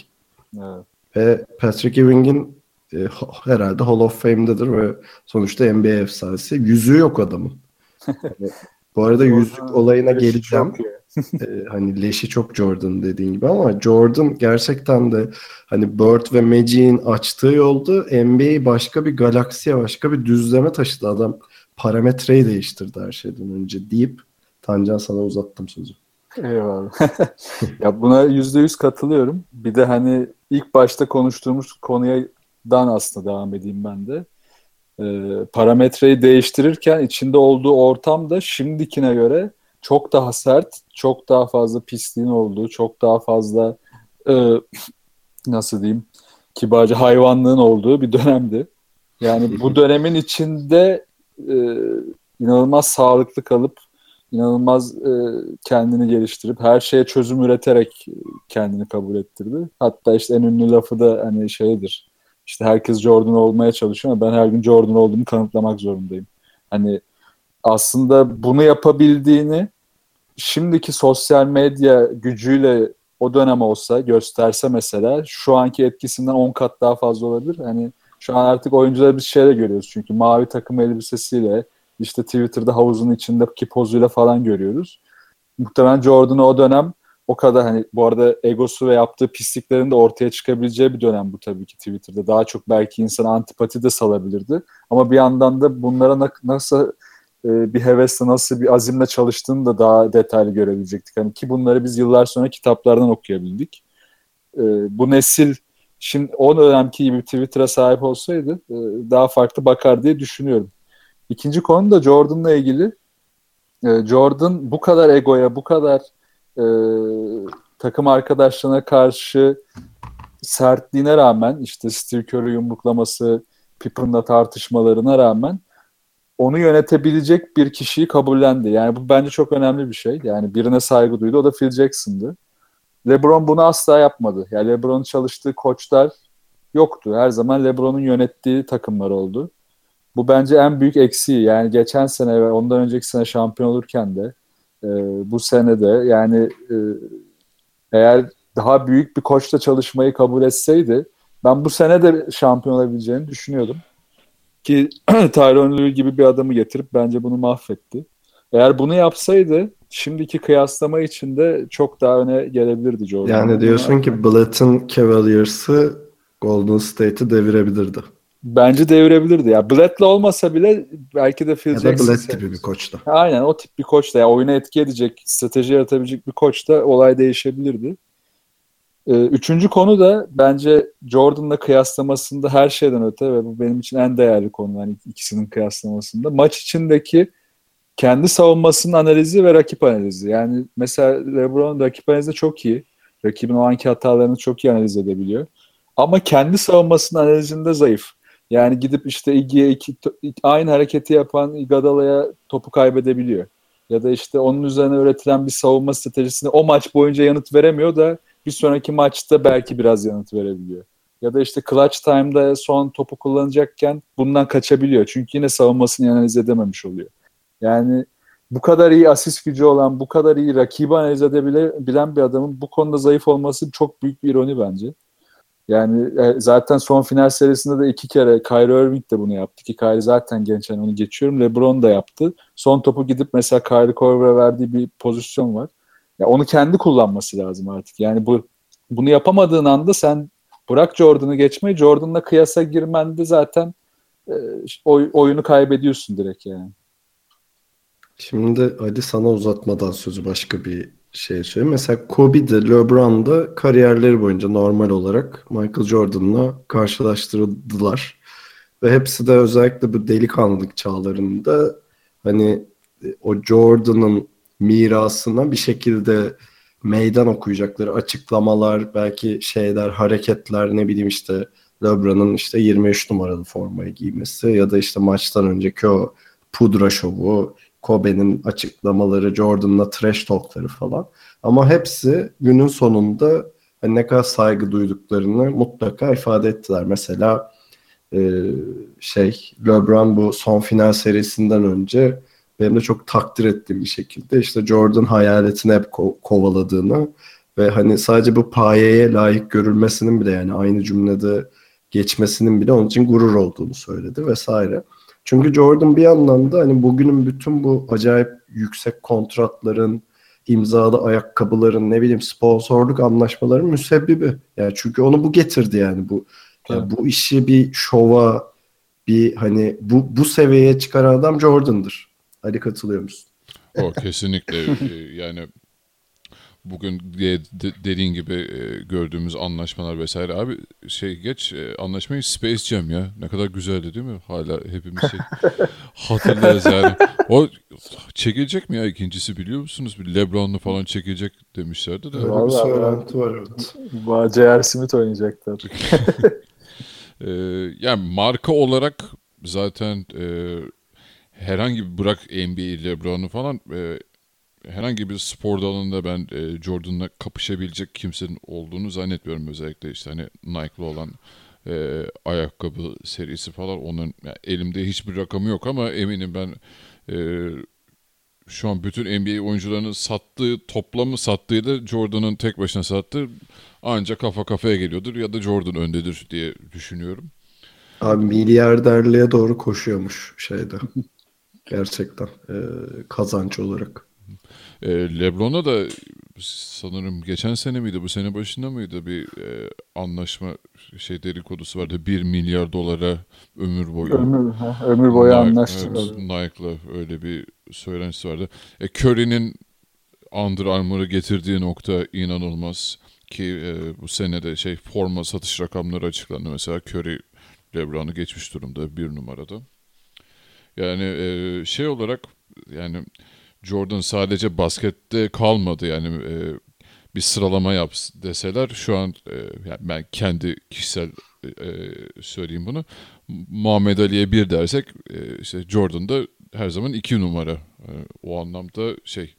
Evet. ve Patrick Ewing'in e, herhalde Hall of Fame'dedir ve sonuçta NBA efsanesi. Yüzüğü yok adamın. Yani, bu arada yüzük olayına geleceğim. ee, hani leşi çok Jordan dediğin gibi ama Jordan gerçekten de hani Bird ve Magic'in açtığı yolda NBA'yi başka bir galaksiye, başka bir düzleme taşıdı adam. Parametreyi değiştirdi her şeyden önce deyip Tancan sana uzattım sözü. Eyvallah. ya buna yüzde yüz katılıyorum. Bir de hani ilk başta konuştuğumuz konuyadan aslında devam edeyim ben de. Ee, parametreyi değiştirirken içinde olduğu ortam da şimdikine göre çok daha sert, çok daha fazla pisliğin olduğu, çok daha fazla e, nasıl diyeyim kibarca hayvanlığın olduğu bir dönemdi. Yani bu dönemin içinde e, inanılmaz sağlıklı kalıp inanılmaz e, kendini geliştirip her şeye çözüm üreterek kendini kabul ettirdi. Hatta işte en ünlü lafı da hani şeydir. İşte herkes Jordan olmaya çalışıyor ama ben her gün Jordan olduğumu kanıtlamak zorundayım. Hani aslında bunu yapabildiğini şimdiki sosyal medya gücüyle o dönem olsa gösterse mesela şu anki etkisinden 10 kat daha fazla olabilir. Hani şu an artık oyuncuları biz şeyle görüyoruz çünkü mavi takım elbisesiyle işte Twitter'da havuzun içindeki pozuyla falan görüyoruz. Muhtemelen Jordan'ı o dönem o kadar hani bu arada egosu ve yaptığı pisliklerin de ortaya çıkabileceği bir dönem bu tabii ki Twitter'da. Daha çok belki insan antipati de salabilirdi. Ama bir yandan da bunlara nasıl e, bir hevesle nasıl bir azimle çalıştığını da daha detaylı görebilecektik. Hani ki bunları biz yıllar sonra kitaplardan okuyabildik. E, bu nesil şimdi o dönemki gibi Twitter'a sahip olsaydı e, daha farklı bakar diye düşünüyorum. İkinci konu da Jordan'la ilgili. Jordan bu kadar egoya, bu kadar e, takım arkadaşlarına karşı sertliğine rağmen işte Steve Kerr'ı yumruklaması, Pippen'la tartışmalarına rağmen onu yönetebilecek bir kişiyi kabullendi. Yani bu bence çok önemli bir şey. Yani birine saygı duydu. O da Phil Jackson'dı. LeBron bunu asla yapmadı. Yani LeBron'un çalıştığı koçlar yoktu. Her zaman LeBron'un yönettiği takımlar oldu. Bu bence en büyük eksiği. Yani geçen sene ve ondan önceki sene şampiyon olurken de e, bu sene de yani e, eğer daha büyük bir koçla çalışmayı kabul etseydi ben bu sene de şampiyon olabileceğini düşünüyordum. Ki Tyron Lue gibi bir adamı getirip bence bunu mahvetti. Eğer bunu yapsaydı şimdiki kıyaslama içinde çok daha öne gelebilirdi Jordan. Yani diyorsun ki Blatt'ın Cavaliers'ı Golden State'i devirebilirdi. Bence devirebilirdi. Ya Blatt'la olmasa bile belki de Phil ya Jackson. Ya da Blatt gibi bir koçta. Aynen o tip bir koçta. Yani oyuna etki edecek, strateji yaratabilecek bir koçta olay değişebilirdi. Ee, üçüncü konu da bence Jordan'la kıyaslamasında her şeyden öte ve bu benim için en değerli konu yani ikisinin kıyaslamasında. Maç içindeki kendi savunmasının analizi ve rakip analizi. Yani mesela LeBron rakip analizi çok iyi. Rakibin o anki hatalarını çok iyi analiz edebiliyor. Ama kendi savunmasının analizinde zayıf. Yani gidip işte Iggy'ye iki, aynı hareketi yapan Iguodala'ya topu kaybedebiliyor. Ya da işte onun üzerine üretilen bir savunma stratejisine o maç boyunca yanıt veremiyor da bir sonraki maçta belki biraz yanıt verebiliyor. Ya da işte clutch time'da son topu kullanacakken bundan kaçabiliyor. Çünkü yine savunmasını analiz edememiş oluyor. Yani bu kadar iyi asist gücü olan, bu kadar iyi rakibi analiz edebilen bir adamın bu konuda zayıf olması çok büyük bir ironi bence. Yani e, zaten son final serisinde de iki kere Kyrie Irving de bunu yaptı ki Kyrie zaten genç yani onu geçiyorum. LeBron da yaptı. Son topu gidip mesela Kyrie Korver'e verdiği bir pozisyon var. Ya onu kendi kullanması lazım artık. Yani bu bunu yapamadığın anda sen bırak Jordan'ı geçmeyi Jordan'la kıyasa girmende zaten e, oy, oyunu kaybediyorsun direkt yani. Şimdi hadi sana uzatmadan sözü başka bir şey söyleyeyim. Mesela Kobe de LeBron da kariyerleri boyunca normal olarak Michael Jordan'la karşılaştırıldılar. Ve hepsi de özellikle bu delikanlılık çağlarında hani o Jordan'ın mirasına bir şekilde meydan okuyacakları açıklamalar, belki şeyler, hareketler ne bileyim işte LeBron'un işte 23 numaralı formayı giymesi ya da işte maçtan önceki o pudra şovu, Kobe'nin açıklamaları, Jordan'la trash talkları falan. Ama hepsi günün sonunda hani ne kadar saygı duyduklarını mutlaka ifade ettiler. Mesela e, şey LeBron bu son final serisinden önce benim de çok takdir ettiğim bir şekilde işte Jordan hayaletini hep ko- kovaladığını ve hani sadece bu payeye layık görülmesinin bile yani aynı cümlede geçmesinin bile onun için gurur olduğunu söyledi vesaire. Çünkü Jordan bir anlamda hani bugünün bütün bu acayip yüksek kontratların, imzalı ayakkabıların, ne bileyim sponsorluk anlaşmaların müsebbibi. Yani çünkü onu bu getirdi yani bu yani bu işi bir şova, bir hani bu bu seviyeye çıkaran adam Jordan'dır. Ali katılıyor musun? O kesinlikle e, yani bugün de, de, dediğin gibi e, gördüğümüz anlaşmalar vesaire abi şey geç e, anlaşmayı Space Jam ya ne kadar güzeldi değil mi hala hepimiz şey hatırlarız yani o çekilecek mi ya ikincisi biliyor musunuz bir Lebron'lu falan çekilecek demişlerdi de Öyle bir Vallahi söylenti var evet. Bu J.R. Smith oynayacaklar. Ee, yani marka olarak zaten e, herhangi bir bırak NBA, LeBron'u falan e, herhangi bir spor dalında ben e, Jordan'la kapışabilecek kimsenin olduğunu zannetmiyorum özellikle işte hani Nike'lı olan e, ayakkabı serisi falan onun yani elimde hiçbir rakamı yok ama eminim ben e, şu an bütün NBA oyuncularının sattığı toplamı sattığıyla Jordan'ın tek başına sattığı ancak kafa kafaya geliyordur ya da Jordan öndedir diye düşünüyorum. Abi milyarderliğe doğru koşuyormuş şeyde. Gerçekten e, kazanç olarak. E, LeBron'a da sanırım geçen sene miydi bu sene başında mıydı bir e, anlaşma şey dedikodusu vardı 1 milyar dolara ömür boyu. ömür, ha, ömür boyu Nike- anlaştılar. evet, Nike'la öyle bir söylentisi vardı. E, Curry'nin Under Armour'ı getirdiği nokta inanılmaz ki e, bu senede şey forma satış rakamları açıklandı. Mesela Curry LeBron'u geçmiş durumda bir numarada. Yani e, şey olarak yani Jordan sadece baskette kalmadı. Yani e, bir sıralama yap deseler şu an e, yani ben kendi kişisel e, söyleyeyim bunu. Muhammed Ali'ye bir dersek e, işte Jordan da her zaman iki numara. E, o anlamda şey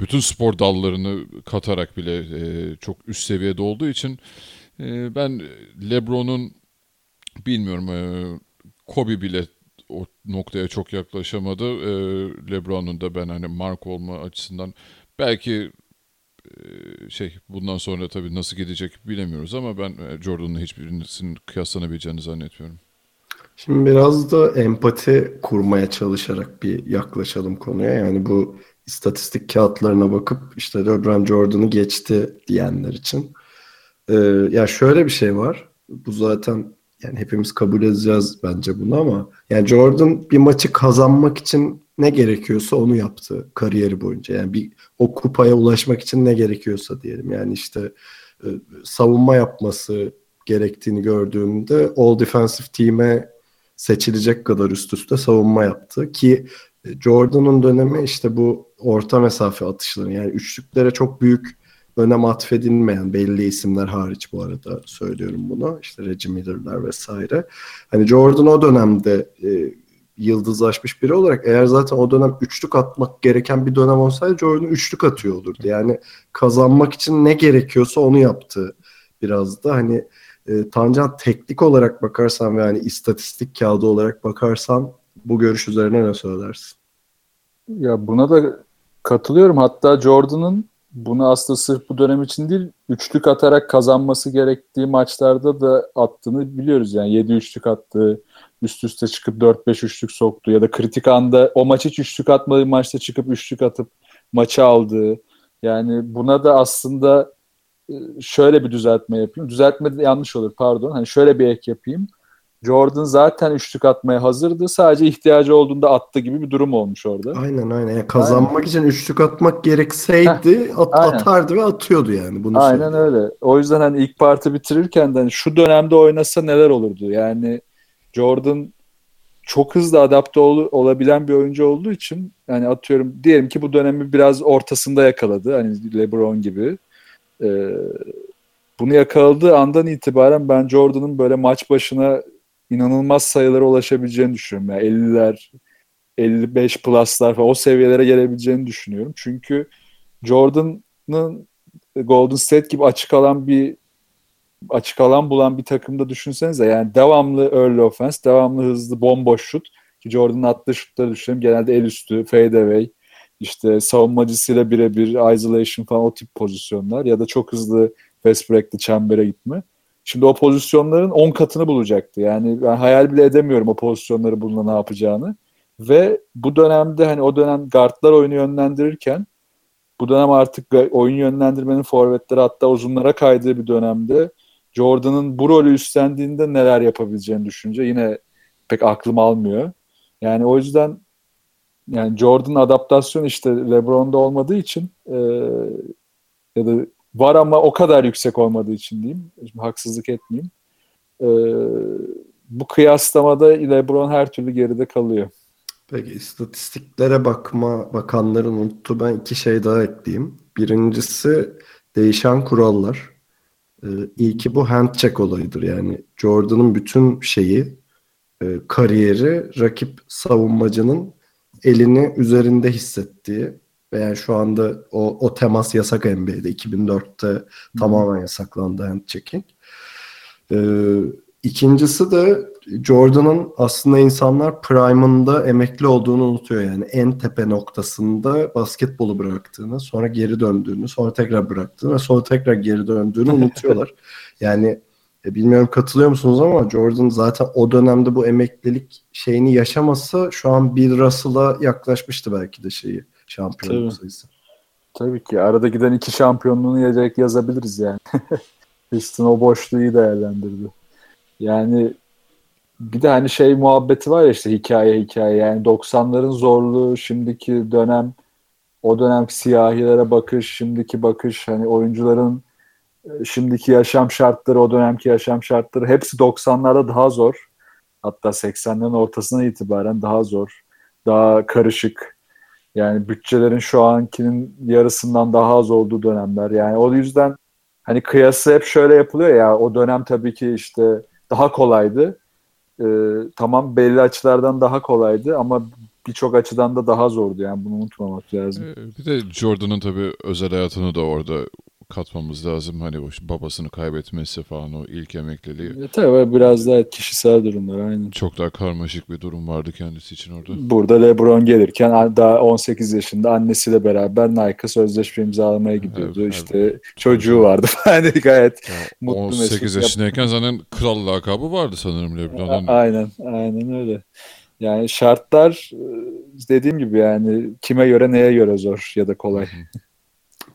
bütün spor dallarını katarak bile e, çok üst seviyede olduğu için e, ben LeBron'un bilmiyorum e, Kobe bile o noktaya çok yaklaşamadı. E, LeBron'un da ben hani mark olma açısından belki e, şey bundan sonra tabii nasıl gidecek bilemiyoruz ama ben e, Jordan'la hiçbirisinin kıyaslanabileceğini zannetmiyorum. Şimdi biraz da empati kurmaya çalışarak bir yaklaşalım konuya. Yani bu istatistik kağıtlarına bakıp işte LeBron Jordan'ı geçti diyenler için. Ee, ya şöyle bir şey var. Bu zaten yani hepimiz kabul edeceğiz bence bunu ama yani Jordan bir maçı kazanmak için ne gerekiyorsa onu yaptı kariyeri boyunca. Yani bir o kupaya ulaşmak için ne gerekiyorsa diyelim. Yani işte e, savunma yapması gerektiğini gördüğümde All Defensive Team'e seçilecek kadar üst üste savunma yaptı ki Jordan'ın dönemi işte bu orta mesafe atışları yani üçlüklere çok büyük önem atfedilmeyen belli isimler hariç bu arada söylüyorum bunu. İşte Reggie Miller'lar vesaire. Hani Jordan o dönemde e, yıldızlaşmış biri olarak eğer zaten o dönem üçlük atmak gereken bir dönem olsaydı Jordan üçlük atıyor olurdu. Yani kazanmak için ne gerekiyorsa onu yaptı biraz da. Hani e, Tancan teknik olarak bakarsan ve hani istatistik kağıdı olarak bakarsan bu görüş üzerine ne söylersin? Ya buna da katılıyorum. Hatta Jordan'ın bunu aslında sırf bu dönem için değil, üçlük atarak kazanması gerektiği maçlarda da attığını biliyoruz. Yani 7 üçlük attığı, üst üste çıkıp 4-5 üçlük soktu ya da kritik anda o maç hiç üçlük atmadığı maçta çıkıp üçlük atıp maçı aldığı. Yani buna da aslında e, şöyle bir düzeltme yapayım. Düzeltme de yanlış olur pardon. Hani şöyle bir ek yapayım. Jordan zaten üçlük atmaya hazırdı. Sadece ihtiyacı olduğunda attı gibi bir durum olmuş orada. Aynen aynen. Yani kazanmak aynen. için üçlük atmak gerekseydi at, atardı ve atıyordu yani. Bunu aynen söyleyeyim. öyle. O yüzden hani ilk parti bitirirken de hani şu dönemde oynasa neler olurdu? Yani Jordan çok hızlı adapte ol, olabilen bir oyuncu olduğu için yani atıyorum diyelim ki bu dönemi biraz ortasında yakaladı. Hani LeBron gibi. Ee, bunu yakaladığı andan itibaren ben Jordan'ın böyle maç başına inanılmaz sayılara ulaşabileceğini düşünüyorum. Yani 50'ler, 55 plus'lar falan o seviyelere gelebileceğini düşünüyorum. Çünkü Jordan'ın Golden State gibi açık alan bir açık alan bulan bir takımda düşünsenize yani devamlı early offense, devamlı hızlı bomboş şut ki Jordan'ın attığı şutları düşünelim genelde el üstü, fade away, işte savunmacısıyla birebir isolation falan o tip pozisyonlar ya da çok hızlı fast break'li çembere gitme. Şimdi o pozisyonların 10 katını bulacaktı. Yani ben hayal bile edemiyorum o pozisyonları buluna ne yapacağını. Ve bu dönemde hani o dönem guardlar oyunu yönlendirirken bu dönem artık oyun yönlendirmenin forvetleri hatta uzunlara kaydığı bir dönemde Jordan'ın bu rolü üstlendiğinde neler yapabileceğini düşünce yine pek aklım almıyor. Yani o yüzden yani Jordan adaptasyon işte LeBron'da olmadığı için e, ya da var ama o kadar yüksek olmadığı için diyeyim. Şimdi haksızlık etmeyeyim. E, bu kıyaslamada LeBron her türlü geride kalıyor. Peki istatistiklere bakma bakanların unuttu. Ben iki şey daha ekleyeyim. Birincisi değişen kurallar. Ee, ilki bu hand check olayıdır. Yani Jordan'ın bütün şeyi e, kariyeri rakip savunmacının elini üzerinde hissettiği ve yani şu anda o, o temas yasak NBA'de 2004'te tamamen yasaklandı hand checking. Ee, ikincisi de Jordan'ın aslında insanlar prime'ında emekli olduğunu unutuyor yani en tepe noktasında basketbolu bıraktığını, sonra geri döndüğünü, sonra tekrar bıraktığını ve sonra tekrar geri döndüğünü unutuyorlar. yani e, bilmiyorum katılıyor musunuz ama Jordan zaten o dönemde bu emeklilik şeyini yaşamasa şu an Bill Russell'a yaklaşmıştı belki de şeyi şampiyonluk sayısı. Tabii ki. Arada giden iki şampiyonluğunu yazak yazabiliriz yani. Houston o boşluğu iyi değerlendirdi. Yani bir de hani şey muhabbeti var ya işte hikaye hikaye. Yani 90'ların zorluğu şimdiki dönem o dönemki siyahilere bakış şimdiki bakış. Hani oyuncuların e, şimdiki yaşam şartları o dönemki yaşam şartları. Hepsi 90'larda daha zor. Hatta 80'lerin ortasına itibaren daha zor. Daha karışık yani bütçelerin şu ankinin yarısından daha az olduğu dönemler. Yani o yüzden hani kıyası hep şöyle yapılıyor ya o dönem tabii ki işte daha kolaydı. E, tamam belli açılardan daha kolaydı ama birçok açıdan da daha zordu. Yani bunu unutmamak lazım. Bir de Jordan'ın tabii özel hayatını da orada katmamız lazım. Hani o babasını kaybetmesi falan o ilk emekliliği. E, tabii biraz daha kişisel durumlar aynen. Çok daha karmaşık bir durum vardı kendisi için orada. Burada LeBron gelirken daha 18 yaşında annesiyle beraber Nike sözleşme imzalamaya gidiyordu. Evet, işte evet. çocuğu vardı falan gayet ya, mutlu 18 yaşındayken yap- zaten kral lakabı vardı sanırım LeBron'un. Aynen aynen öyle. Yani şartlar e, dediğim gibi yani kime göre neye göre zor ya da kolay.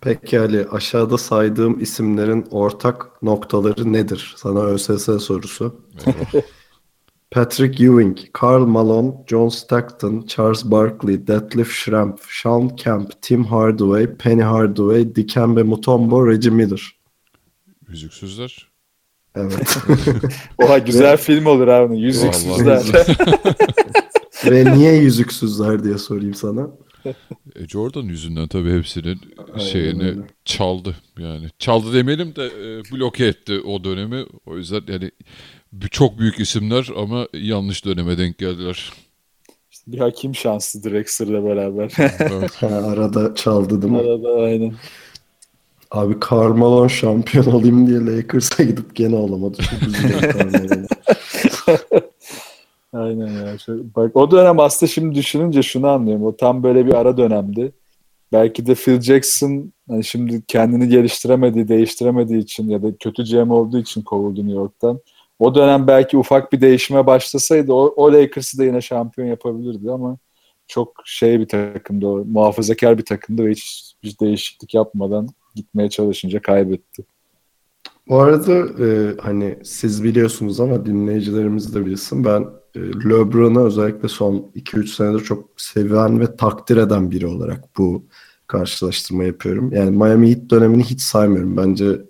Peki Ali aşağıda saydığım isimlerin ortak noktaları nedir? Sana ÖSS sorusu. Patrick Ewing, Karl Malone, John Stockton, Charles Barkley, Detlef Schrempf, Sean Kemp, Tim Hardaway, Penny Hardaway, Dikembe Mutombo, Reggie Miller. Yüzüksüzler. Evet. Oha güzel film olur abi. Yüzüksüzler. Ve niye yüzüksüzler diye sorayım sana. E Jordan yüzünden tabii hepsinin Aynen şeyini öyle. çaldı yani. Çaldı demeyelim de e, bloke etti o dönemi. O yüzden yani çok büyük isimler ama yanlış döneme denk geldiler. İşte bir hakim şanslı Drexler'la beraber. evet. arada çaldı değil mi? Arada aynen. Abi Carmelo şampiyon olayım diye Lakers'a gidip gene olamadı. Çok üzüldüm Aynen ya. Şöyle, bak o dönem aslında şimdi düşününce şunu anlıyorum. O tam böyle bir ara dönemdi. Belki de Phil Jackson hani şimdi kendini geliştiremediği, değiştiremediği için ya da kötü GM olduğu için kovuldu New York'tan. O dönem belki ufak bir değişime başlasaydı o, o Lakers'ı da yine şampiyon yapabilirdi ama çok şey bir takımdı o. Muhafazakar bir takımdı ve hiç, hiç değişiklik yapmadan gitmeye çalışınca kaybetti. Bu arada e, hani siz biliyorsunuz ama dinleyicilerimiz de bilsin. Ben e, LeBron'u özellikle son 2-3 senedir çok seven ve takdir eden biri olarak bu karşılaştırma yapıyorum. Yani Miami Heat dönemini hiç saymıyorum. Bence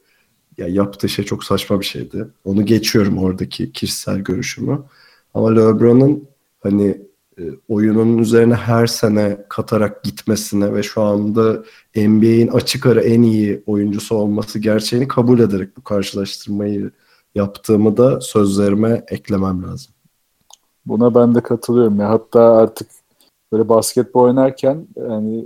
ya yaptığı şey çok saçma bir şeydi. Onu geçiyorum oradaki kişisel görüşümü. Ama LeBron'un hani e, oyunun üzerine her sene katarak gitmesine ve şu anda NBA'in açık ara en iyi oyuncusu olması gerçeğini kabul ederek bu karşılaştırmayı yaptığımı da sözlerime eklemem lazım. Buna ben de katılıyorum. Ya. Hatta artık böyle basketbol oynarken yani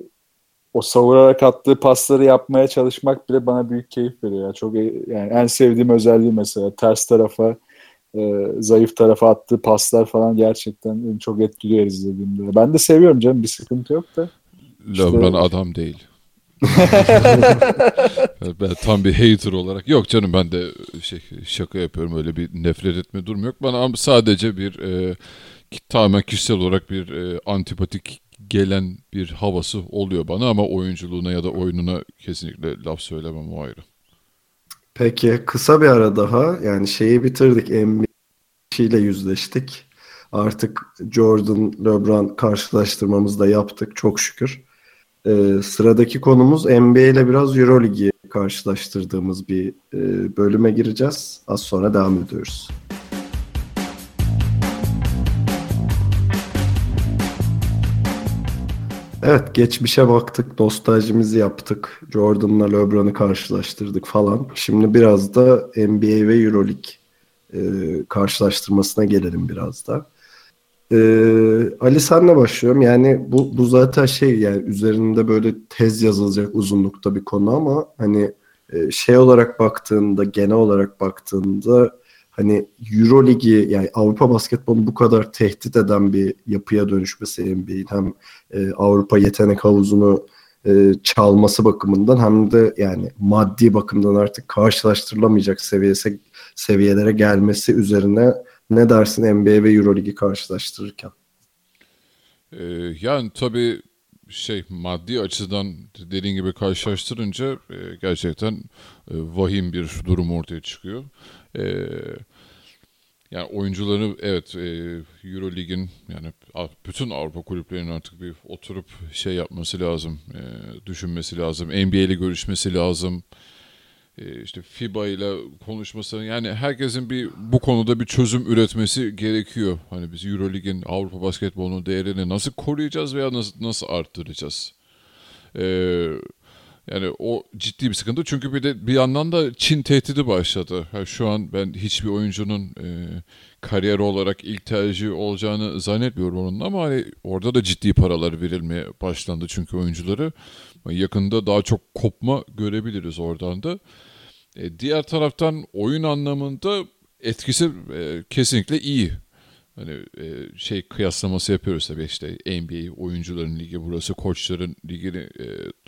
o savurarak attığı pasları yapmaya çalışmak bile bana büyük keyif veriyor. Ya. Çok yani en sevdiğim özelliği mesela ters tarafa e, zayıf tarafa attığı paslar falan gerçekten çok etkiliyor izlediğimde. Ben de seviyorum canım bir sıkıntı yok da. LeBron işte, adam değil. Ben tam bir hater olarak. Yok canım ben de şey şaka yapıyorum öyle bir nefret etme durum yok. Bana sadece bir e, tamamen kişisel olarak bir e, antipatik gelen bir havası oluyor bana ama oyunculuğuna ya da oyununa kesinlikle laf söylemem o ayrı. Peki kısa bir ara daha yani şeyi bitirdik NBA ile yüzleştik. Artık Jordan LeBron karşılaştırmamızı da yaptık çok şükür. Ee, sıradaki konumuz NBA ile biraz Euroligi karşılaştırdığımız bir e, bölüme gireceğiz. Az sonra devam ediyoruz. Evet geçmişe baktık, nostaljimizi yaptık. Jordan'la LeBron'u karşılaştırdık falan. Şimdi biraz da NBA ve Euroleague e, karşılaştırmasına gelelim biraz da. E, Ali senle başlıyorum. Yani bu, bu zaten şey yani üzerinde böyle tez yazılacak uzunlukta bir konu ama hani e, şey olarak baktığında, genel olarak baktığında hani Euro Ligi yani Avrupa basketbolu bu kadar tehdit eden bir yapıya dönüşmesi NBA'in hem e, Avrupa yetenek havuzunu e, çalması bakımından hem de yani maddi bakımdan artık karşılaştırılamayacak seviyesi seviyelere gelmesi üzerine ne dersin NBA ve Euro Ligi karşılaştırırken? Ee, yani tabii şey maddi açıdan dediğin gibi karşılaştırınca e, gerçekten e, vahim bir durum ortaya çıkıyor. E, yani oyuncuları evet e, Euro Lig'in yani bütün Avrupa kulüplerinin artık bir oturup şey yapması lazım, e, düşünmesi lazım, NBA ile görüşmesi lazım. E, işte FIBA ile konuşması yani herkesin bir bu konuda bir çözüm üretmesi gerekiyor. Hani biz Euro Lig'in Avrupa basketbolunun değerini nasıl koruyacağız veya nasıl nasıl arttıracağız? Eee yani o ciddi bir sıkıntı. Çünkü bir de bir yandan da Çin tehdidi başladı. Yani şu an ben hiçbir oyuncunun e, kariyer olarak ilk tercih olacağını zannetmiyorum onun ama hani orada da ciddi paralar verilmeye başlandı çünkü oyuncuları. Yakında daha çok kopma görebiliriz oradan da. E, diğer taraftan oyun anlamında etkisi e, kesinlikle iyi. Hani e, şey kıyaslaması yapıyoruz tabii işte NBA oyuncuların ligi burası, koçların ligini e,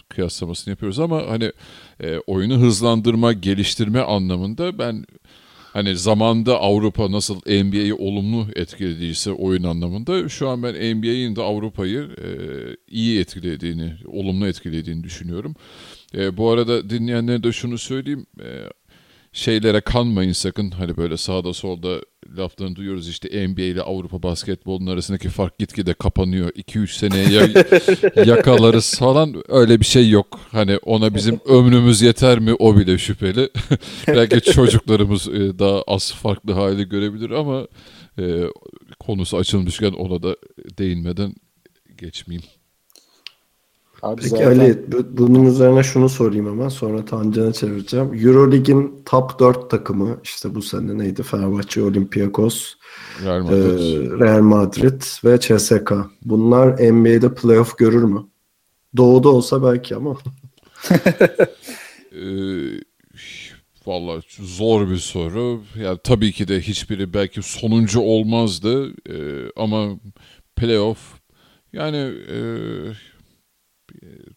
kıyaslamasını yapıyoruz ama hani e, oyunu hızlandırma, geliştirme anlamında ben hani zamanda Avrupa nasıl NBA'yi olumlu etkilediyse oyun anlamında şu an ben NBA'in de Avrupa'yı e, iyi etkilediğini, olumlu etkilediğini düşünüyorum. E, bu arada dinleyenlere de şunu söyleyeyim. E, şeylere kanmayın sakın. Hani böyle sağda solda laflarını duyuyoruz işte NBA ile Avrupa basketbolunun arasındaki fark gitgide kapanıyor. 2-3 seneye yakalarız falan öyle bir şey yok. Hani ona bizim ömrümüz yeter mi o bile şüpheli. Belki çocuklarımız e, daha az farklı hali görebilir ama e, konusu açılmışken ona da değinmeden geçmeyeyim. Abi Peki zaten... Ali bunun üzerine şunu sorayım hemen sonra Tancan'a çevireceğim. Eurolig'in top 4 takımı işte bu sene neydi? Fenerbahçe, Olympiakos, Real Madrid, e, Real Madrid ve CSK. Bunlar NBA'de playoff görür mü? Doğuda olsa belki ama. ee, Valla zor bir soru. Yani tabii ki de hiçbiri belki sonuncu olmazdı ee, ama playoff yani e,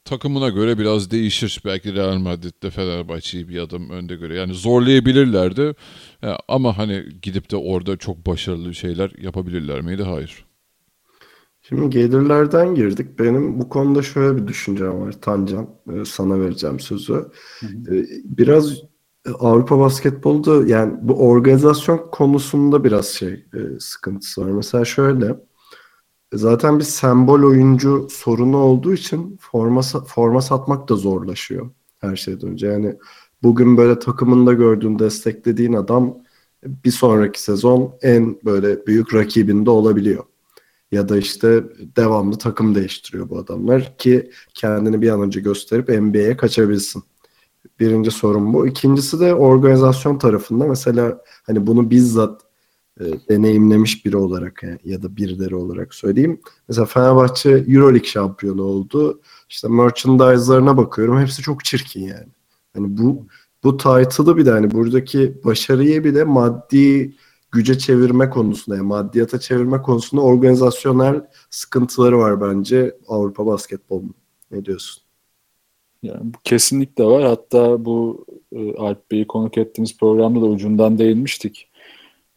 takımına göre biraz değişir. Belki Real Madrid'de Fenerbahçe'yi bir adım önde göre. Yani zorlayabilirlerdi. Ama hani gidip de orada çok başarılı şeyler yapabilirler miydi? Hayır. Şimdi gelirlerden girdik. Benim bu konuda şöyle bir düşüncem var Tancan. E, sana vereceğim sözü. Hı hı. E, biraz Avrupa basketbolda yani bu organizasyon konusunda biraz şey e, sıkıntısı var. Mesela şöyle zaten bir sembol oyuncu sorunu olduğu için forma forma satmak da zorlaşıyor her şeyden önce. Yani bugün böyle takımında gördüğün, desteklediğin adam bir sonraki sezon en böyle büyük rakibinde olabiliyor. Ya da işte devamlı takım değiştiriyor bu adamlar ki kendini bir an önce gösterip NBA'ye kaçabilsin. Birinci sorun bu. İkincisi de organizasyon tarafında mesela hani bunu bizzat e, deneyimlemiş biri olarak yani, ya da birileri olarak söyleyeyim. Mesela Fenerbahçe Euroleague şampiyonu oldu. İşte merchandise'larına bakıyorum. Hepsi çok çirkin yani. Hani bu bu title'ı bir de hani buradaki başarıyı bir de maddi güce çevirme konusunda yani maddiyata çevirme konusunda organizasyonel sıkıntıları var bence Avrupa basketbolunun. Ne diyorsun? Yani bu kesinlikle var. Hatta bu e, Alp Bey'i konuk ettiğimiz programda da ucundan değinmiştik.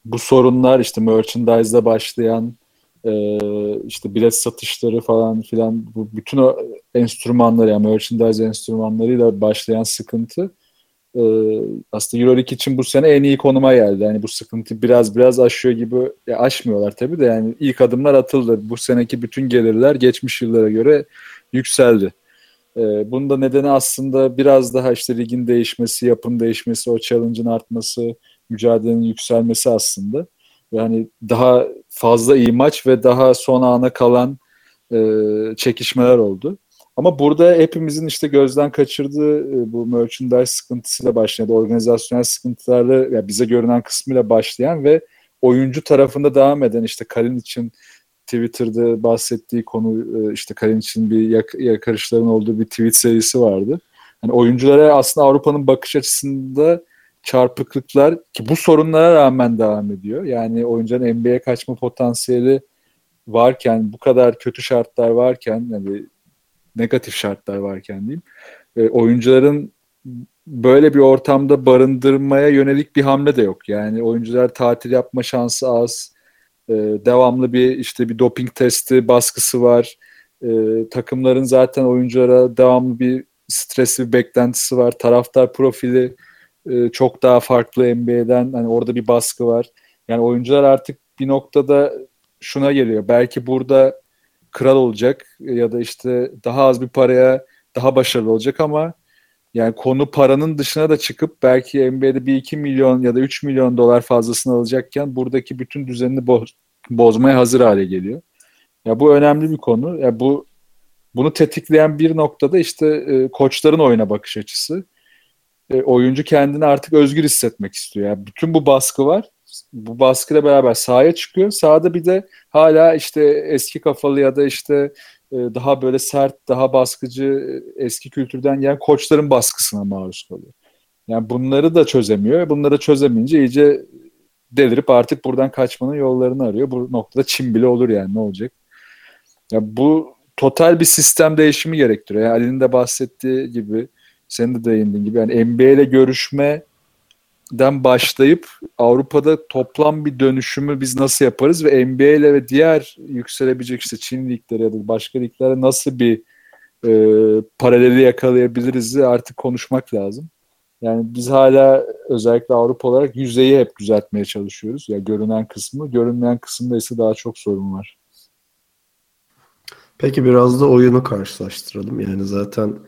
Bu sorunlar işte merchandise'da başlayan e, işte bilet satışları falan filan bu bütün o enstrümanlar yani merchandise enstrümanlarıyla başlayan sıkıntı e, aslında Euroleague için bu sene en iyi konuma geldi. Yani bu sıkıntı biraz biraz aşıyor gibi ya aşmıyorlar tabii de yani ilk adımlar atıldı. Bu seneki bütün gelirler geçmiş yıllara göre yükseldi. E, bunun da nedeni aslında biraz daha işte ligin değişmesi, yapım değişmesi, o challenge'ın artması, mücadelenin yükselmesi aslında. Yani daha fazla iyi maç ve daha son ana kalan e, çekişmeler oldu. Ama burada hepimizin işte gözden kaçırdığı e, bu merchandise sıkıntısıyla başlayan, organizasyonel sıkıntılarla yani bize görünen kısmıyla başlayan ve oyuncu tarafında devam eden işte Kalin için Twitter'da bahsettiği konu e, işte Kalin için bir yak yakarışların olduğu bir tweet serisi vardı. Yani oyunculara aslında Avrupa'nın bakış açısında çarpıklıklar ki bu sorunlara rağmen devam ediyor. Yani oyuncuların NBA'ye kaçma potansiyeli varken, bu kadar kötü şartlar varken, yani negatif şartlar varken diyeyim, e, oyuncuların böyle bir ortamda barındırmaya yönelik bir hamle de yok. Yani oyuncular tatil yapma şansı az. E, devamlı bir işte bir doping testi baskısı var. E, takımların zaten oyunculara devamlı bir stresli bir beklentisi var. Taraftar profili e, çok daha farklı NBA'den. Hani orada bir baskı var. Yani oyuncular artık bir noktada şuna geliyor. Belki burada kral olacak ya da işte daha az bir paraya daha başarılı olacak ama yani konu paranın dışına da çıkıp belki NBA'de bir 2 milyon ya da 3 milyon dolar fazlasını alacakken buradaki bütün düzenini boz, bozmaya hazır hale geliyor. Ya bu önemli bir konu. Ya bu bunu tetikleyen bir noktada işte e, koçların oyuna bakış açısı. E, oyuncu kendini artık özgür hissetmek istiyor. Yani bütün bu baskı var. Bu baskıyla beraber sahaya çıkıyor. Sahada bir de hala işte eski kafalı ya da işte e, daha böyle sert, daha baskıcı e, eski kültürden gelen koçların baskısına maruz kalıyor. Yani bunları da çözemiyor. Bunları çözemeyince iyice delirip artık buradan kaçmanın yollarını arıyor. Bu noktada Çin bile olur yani ne olacak? Ya bu total bir sistem değişimi gerektiriyor. Yani Ali'nin de bahsettiği gibi, senin de değindiğin gibi yani NBA ile görüşme den başlayıp Avrupa'da toplam bir dönüşümü biz nasıl yaparız ve NBA ile ve diğer yükselebilecek işte Çin ligleri ya da başka liglere nasıl bir e, paraleli yakalayabiliriz artık konuşmak lazım. Yani biz hala özellikle Avrupa olarak yüzeyi hep düzeltmeye çalışıyoruz. Ya yani görünen kısmı, görünmeyen kısımda ise daha çok sorun var. Peki biraz da oyunu karşılaştıralım. Yani zaten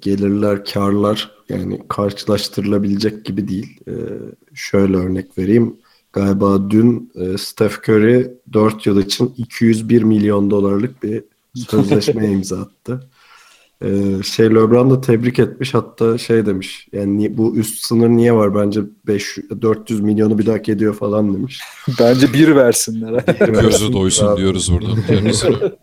gelirler, karlar yani karşılaştırılabilecek gibi değil. E, şöyle örnek vereyim. Galiba dün e, Steph Curry 4 yıl için 201 milyon dolarlık bir sözleşme imza attı. Ee, şey LeBron da tebrik etmiş hatta şey demiş yani bu üst sınır niye var bence 5 400 milyonu bir hak ediyor falan demiş. bence bir versinler. Gözü doysun diyoruz burada.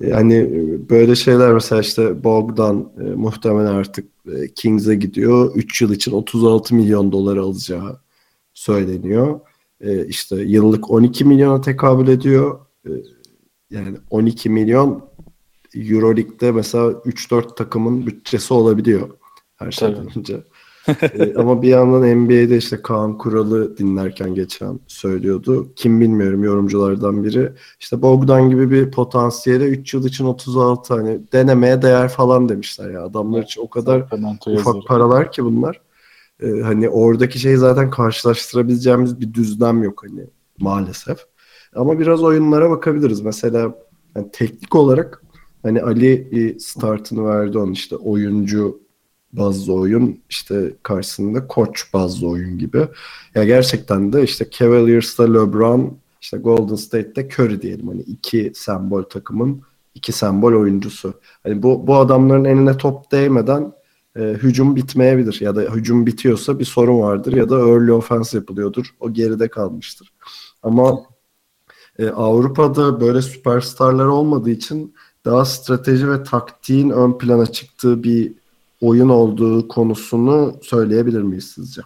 Yani e, böyle şeyler mesela işte Bogdan e, muhtemelen artık e, Kings'e gidiyor. 3 yıl için 36 milyon dolar alacağı söyleniyor. E, işte yıllık 12 milyona tekabül ediyor. E, yani 12 milyon Euroleague'de mesela 3-4 takımın bütçesi olabiliyor her şeyden önce ee, ama bir yandan NBA'de işte Kaan Kural'ı dinlerken geçen söylüyordu. Kim bilmiyorum yorumculardan biri. İşte Bogdan gibi bir potansiyele 3 yıl için 36 hani denemeye değer falan demişler ya. Adamlar için o kadar ufak paralar ki bunlar. Ee, hani oradaki şey zaten karşılaştırabileceğimiz bir düzlem yok hani maalesef. Ama biraz oyunlara bakabiliriz. Mesela yani teknik olarak hani Ali startını verdi onun işte oyuncu bazlı oyun işte karşısında koç bazlı oyun gibi. Ya gerçekten de işte Cavaliers'ta LeBron işte Golden State'te Curry diyelim hani iki sembol takımın iki sembol oyuncusu. Hani bu bu adamların eline top değmeden e, hücum bitmeyebilir ya da hücum bitiyorsa bir sorun vardır ya da early offense yapılıyordur. O geride kalmıştır. Ama e, Avrupa'da böyle süperstarlar olmadığı için daha strateji ve taktiğin ön plana çıktığı bir oyun olduğu konusunu söyleyebilir miyiz sizce?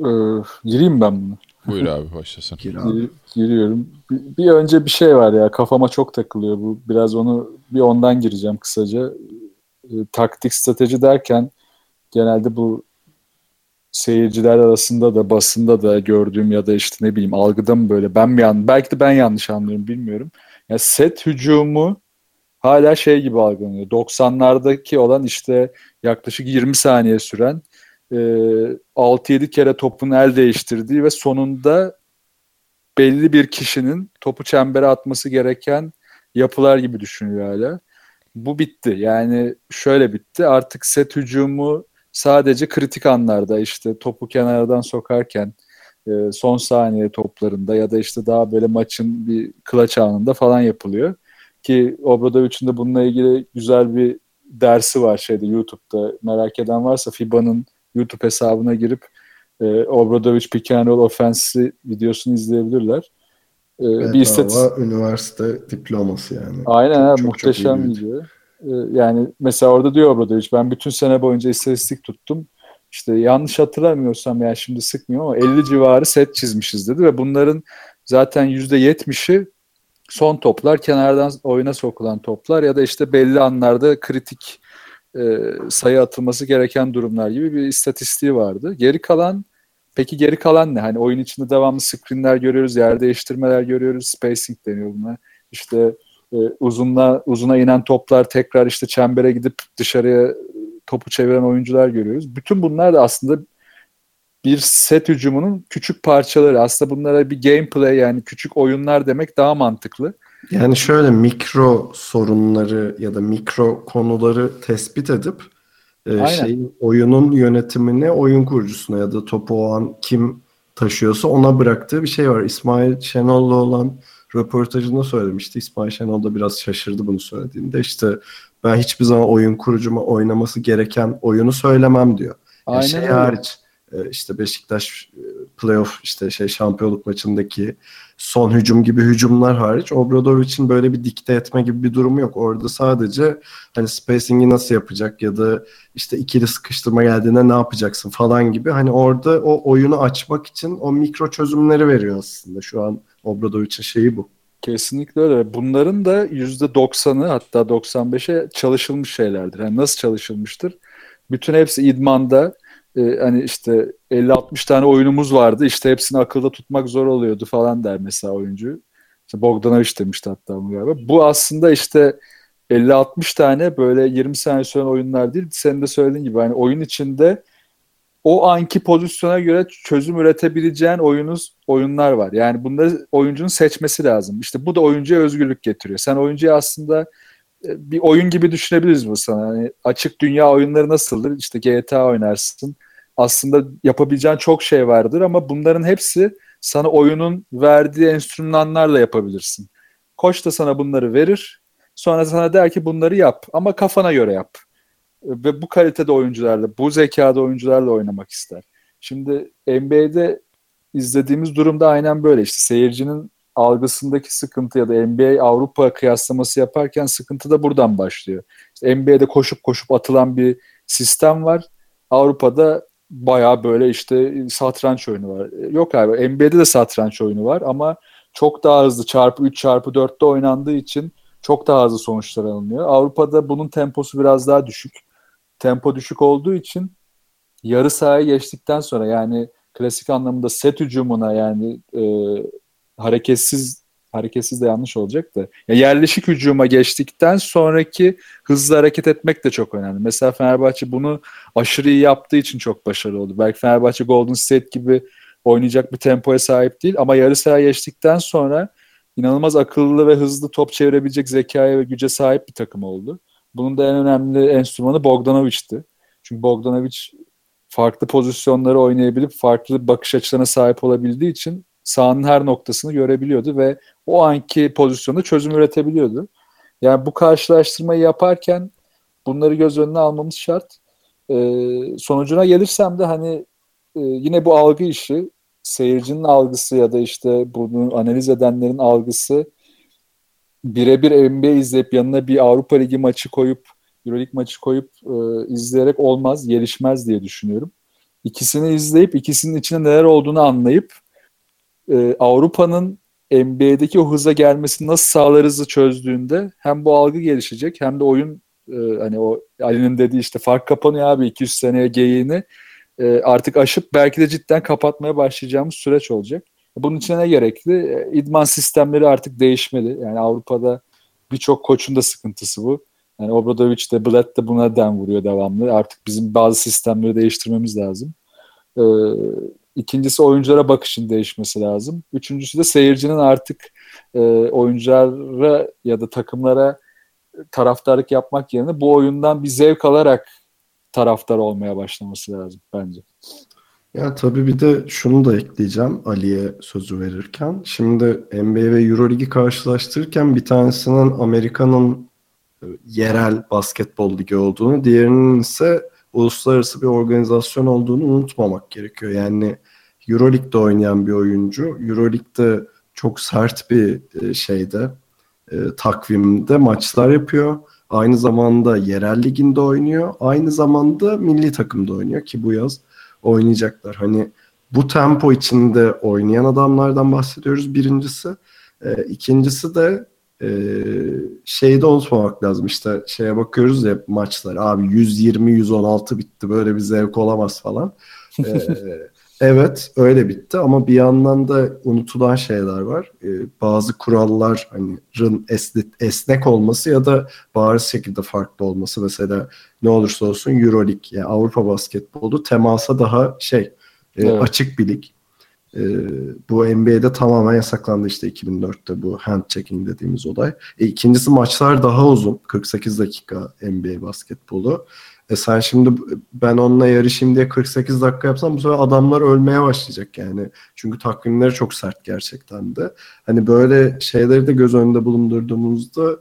Ee, gireyim ben bunu. Buyur abi başlasın. Gir abi. Giriyorum. Bir, bir önce bir şey var ya kafama çok takılıyor bu. Biraz onu bir ondan gireceğim kısaca. e, taktik strateji derken genelde bu seyirciler arasında da basında da gördüğüm ya da işte ne bileyim algıda mı böyle ben mi yan belki de ben yanlış anlıyorum bilmiyorum. Yani set hücumu hala şey gibi algılanıyor. 90'lardaki olan işte yaklaşık 20 saniye süren e, 6-7 kere topun el değiştirdiği ve sonunda belli bir kişinin topu çembere atması gereken yapılar gibi düşünüyor hala. Bu bitti. Yani şöyle bitti. Artık set hücumu sadece kritik anlarda işte topu kenardan sokarken e, son saniye toplarında ya da işte daha böyle maçın bir klaç anında falan yapılıyor. Ki Obradovic'in de bununla ilgili güzel bir dersi var şeyde YouTube'da merak eden varsa FIBA'nın YouTube hesabına girip e, Obradovic Pick and Roll Offense'i videosunu izleyebilirler. E, bir istatistik... üniversite diploması yani. Aynen çok, çok, muhteşem çok video. E, yani mesela orada diyor Obradovic ben bütün sene boyunca istatistik tuttum. İşte yanlış hatırlamıyorsam yani şimdi sıkmıyor ama 50 civarı set çizmişiz dedi ve bunların zaten %70'i son toplar, kenardan oyuna sokulan toplar ya da işte belli anlarda kritik e, sayı atılması gereken durumlar gibi bir istatistiği vardı. Geri kalan peki geri kalan ne? Hani oyun içinde devamlı screenler görüyoruz, yer değiştirmeler görüyoruz, spacing deniyor buna. İşte e, uzunla uzuna inen toplar tekrar işte çembere gidip dışarıya topu çeviren oyuncular görüyoruz. Bütün bunlar da aslında bir set hücumunun küçük parçaları. Aslında bunlara bir gameplay yani küçük oyunlar demek daha mantıklı. Yani şöyle mikro sorunları ya da mikro konuları tespit edip e, şey oyunun yönetimini oyun kurucusuna ya da topu o an kim taşıyorsa ona bıraktığı bir şey var. İsmail Şenol'la olan röportajında söylemişti. İsmail Şenol da biraz şaşırdı bunu söylediğinde. İşte ben hiçbir zaman oyun kurucuma oynaması gereken oyunu söylemem diyor. Yani Aynen şey öyle. hariç işte Beşiktaş e, playoff işte şey şampiyonluk maçındaki son hücum gibi hücumlar hariç Obradovic'in böyle bir dikte etme gibi bir durumu yok. Orada sadece hani spacing'i nasıl yapacak ya da işte ikili sıkıştırma geldiğinde ne yapacaksın falan gibi hani orada o oyunu açmak için o mikro çözümleri veriyor aslında. Şu an Obradovic'in şeyi bu. Kesinlikle öyle. Bunların da %90'ı hatta 95'e çalışılmış şeylerdir. Yani nasıl çalışılmıştır? Bütün hepsi idmanda e, hani işte 50-60 tane oyunumuz vardı. İşte hepsini akılda tutmak zor oluyordu falan der mesela oyuncu. İşte Bogdanovic demişti hatta bunu galiba. Bu aslında işte 50-60 tane böyle 20 saniye süren oyunlar değil. Senin de söylediğin gibi hani oyun içinde o anki pozisyona göre çözüm üretebileceğin oyunuz oyunlar var. Yani bunları oyuncunun seçmesi lazım. İşte bu da oyuncuya özgürlük getiriyor. Sen oyuncuya aslında bir oyun gibi düşünebiliriz bu sana. Yani açık dünya oyunları nasıldır? İşte GTA oynarsın. Aslında yapabileceğin çok şey vardır ama bunların hepsi sana oyunun verdiği enstrümanlarla yapabilirsin. Koç da sana bunları verir. Sonra sana der ki bunları yap ama kafana göre yap. Ve bu kalitede oyuncularla, bu zekada oyuncularla oynamak ister. Şimdi NBA'de izlediğimiz durumda aynen böyle. İşte seyircinin algısındaki sıkıntı ya da NBA Avrupa kıyaslaması yaparken sıkıntı da buradan başlıyor. İşte NBA'de koşup koşup atılan bir sistem var. Avrupa'da baya böyle işte satranç oyunu var. Yok abi NBA'de de satranç oyunu var ama çok daha hızlı çarpı 3 çarpı 4'te oynandığı için çok daha hızlı sonuçlar alınıyor. Avrupa'da bunun temposu biraz daha düşük. Tempo düşük olduğu için yarı sahaya geçtikten sonra yani klasik anlamda set hücumuna yani e, hareketsiz hareketsiz de yanlış olacak da ya yerleşik hücuma geçtikten sonraki hızlı hareket etmek de çok önemli. Mesela Fenerbahçe bunu aşırı iyi yaptığı için çok başarılı oldu. Belki Fenerbahçe Golden State gibi oynayacak bir tempoya sahip değil ama yarı saha geçtikten sonra inanılmaz akıllı ve hızlı top çevirebilecek zekaya ve güce sahip bir takım oldu. Bunun da en önemli enstrümanı Bogdanovic'ti. Çünkü Bogdanovic farklı pozisyonları oynayabilip farklı bakış açılarına sahip olabildiği için sahanın her noktasını görebiliyordu ve o anki pozisyonda çözüm üretebiliyordu. Yani bu karşılaştırmayı yaparken bunları göz önüne almamız şart. Ee, sonucuna gelirsem de hani e, yine bu algı işi seyircinin algısı ya da işte bunu analiz edenlerin algısı birebir NBA izleyip yanına bir Avrupa Ligi maçı koyup Euroleague maçı koyup e, izleyerek olmaz, gelişmez diye düşünüyorum. İkisini izleyip ikisinin içinde neler olduğunu anlayıp e, Avrupa'nın NBA'deki o hıza gelmesini nasıl sağlarızı çözdüğünde hem bu algı gelişecek hem de oyun e, hani o Ali'nin dediği işte fark kapanıyor abi 200 seneye geyiğini e, artık aşıp belki de cidden kapatmaya başlayacağımız süreç olacak. Bunun için ne gerekli? E, idman sistemleri artık değişmeli. Yani Avrupa'da birçok koçun da sıkıntısı bu. Yani Obradovic de Blatt de buna den vuruyor devamlı. Artık bizim bazı sistemleri değiştirmemiz lazım. Ee, ikincisi oyunculara bakışın değişmesi lazım. Üçüncüsü de seyircinin artık e, oyunculara ya da takımlara taraftarlık yapmak yerine bu oyundan bir zevk alarak taraftar olmaya başlaması lazım bence. Ya tabii bir de şunu da ekleyeceğim Ali'ye sözü verirken. Şimdi NBA ve Euroligi karşılaştırırken bir tanesinin Amerika'nın e, yerel basketbol ligi olduğunu, diğerinin ise uluslararası bir organizasyon olduğunu unutmamak gerekiyor. Yani Euroleague'de oynayan bir oyuncu, Euroleague'de çok sert bir e, şeyde e, takvimde maçlar yapıyor. Aynı zamanda yerel liginde oynuyor. Aynı zamanda milli takımda oynuyor ki bu yaz oynayacaklar. Hani bu tempo içinde oynayan adamlardan bahsediyoruz birincisi. E, ikincisi de şeyi de unutmamak lazım. İşte şeye bakıyoruz ya maçlar. Abi 120-116 bitti. Böyle bir zevk olamaz falan. E, evet öyle bitti ama bir yandan da unutulan şeyler var. E, bazı kurallar hani esnek, esnek olması ya da bariz şekilde farklı olması. Mesela ne olursa olsun Euroleague yani Avrupa basketbolu temasa daha şey e, evet. açık bir lig. E, bu NBA'de tamamen yasaklandı işte 2004'te bu hand checking dediğimiz olay. E, ikincisi maçlar daha uzun. 48 dakika NBA basketbolu. E sen şimdi ben onunla yarışayım diye 48 dakika yapsam bu sefer adamlar ölmeye başlayacak yani. Çünkü takvimleri çok sert gerçekten de. Hani böyle şeyleri de göz önünde bulundurduğumuzda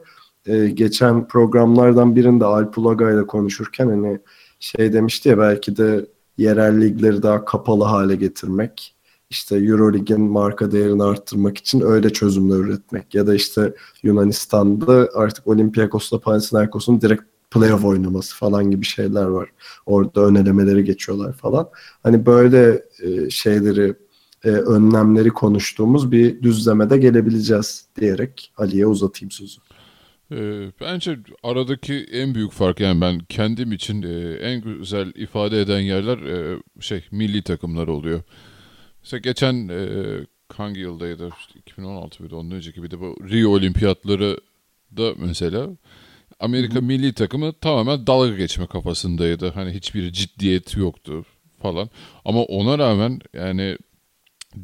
e, geçen programlardan birinde Alp Ulaga ile konuşurken hani şey demişti ya belki de yerel ligleri daha kapalı hale getirmek işte Eurolig'in marka değerini arttırmak için öyle çözümler üretmek ya da işte Yunanistan'da artık Olympiakos'la Panathinaikos'un direkt playoff oynaması falan gibi şeyler var. Orada önelemeleri geçiyorlar falan. Hani böyle e, şeyleri e, önlemleri konuştuğumuz bir düzlemede gelebileceğiz diyerek Ali'ye uzatayım sözü. E, bence aradaki en büyük fark yani ben kendim için e, en güzel ifade eden yerler şey milli takımlar oluyor. Mesela geçen e, hangi yıldaydı? 2016 mıydı? Ondan önceki bir de bu Rio Olimpiyatları da mesela Amerika Hı-hı. milli takımı tamamen dalga geçme kafasındaydı. Hani hiçbir ciddiyet yoktu falan. Ama ona rağmen yani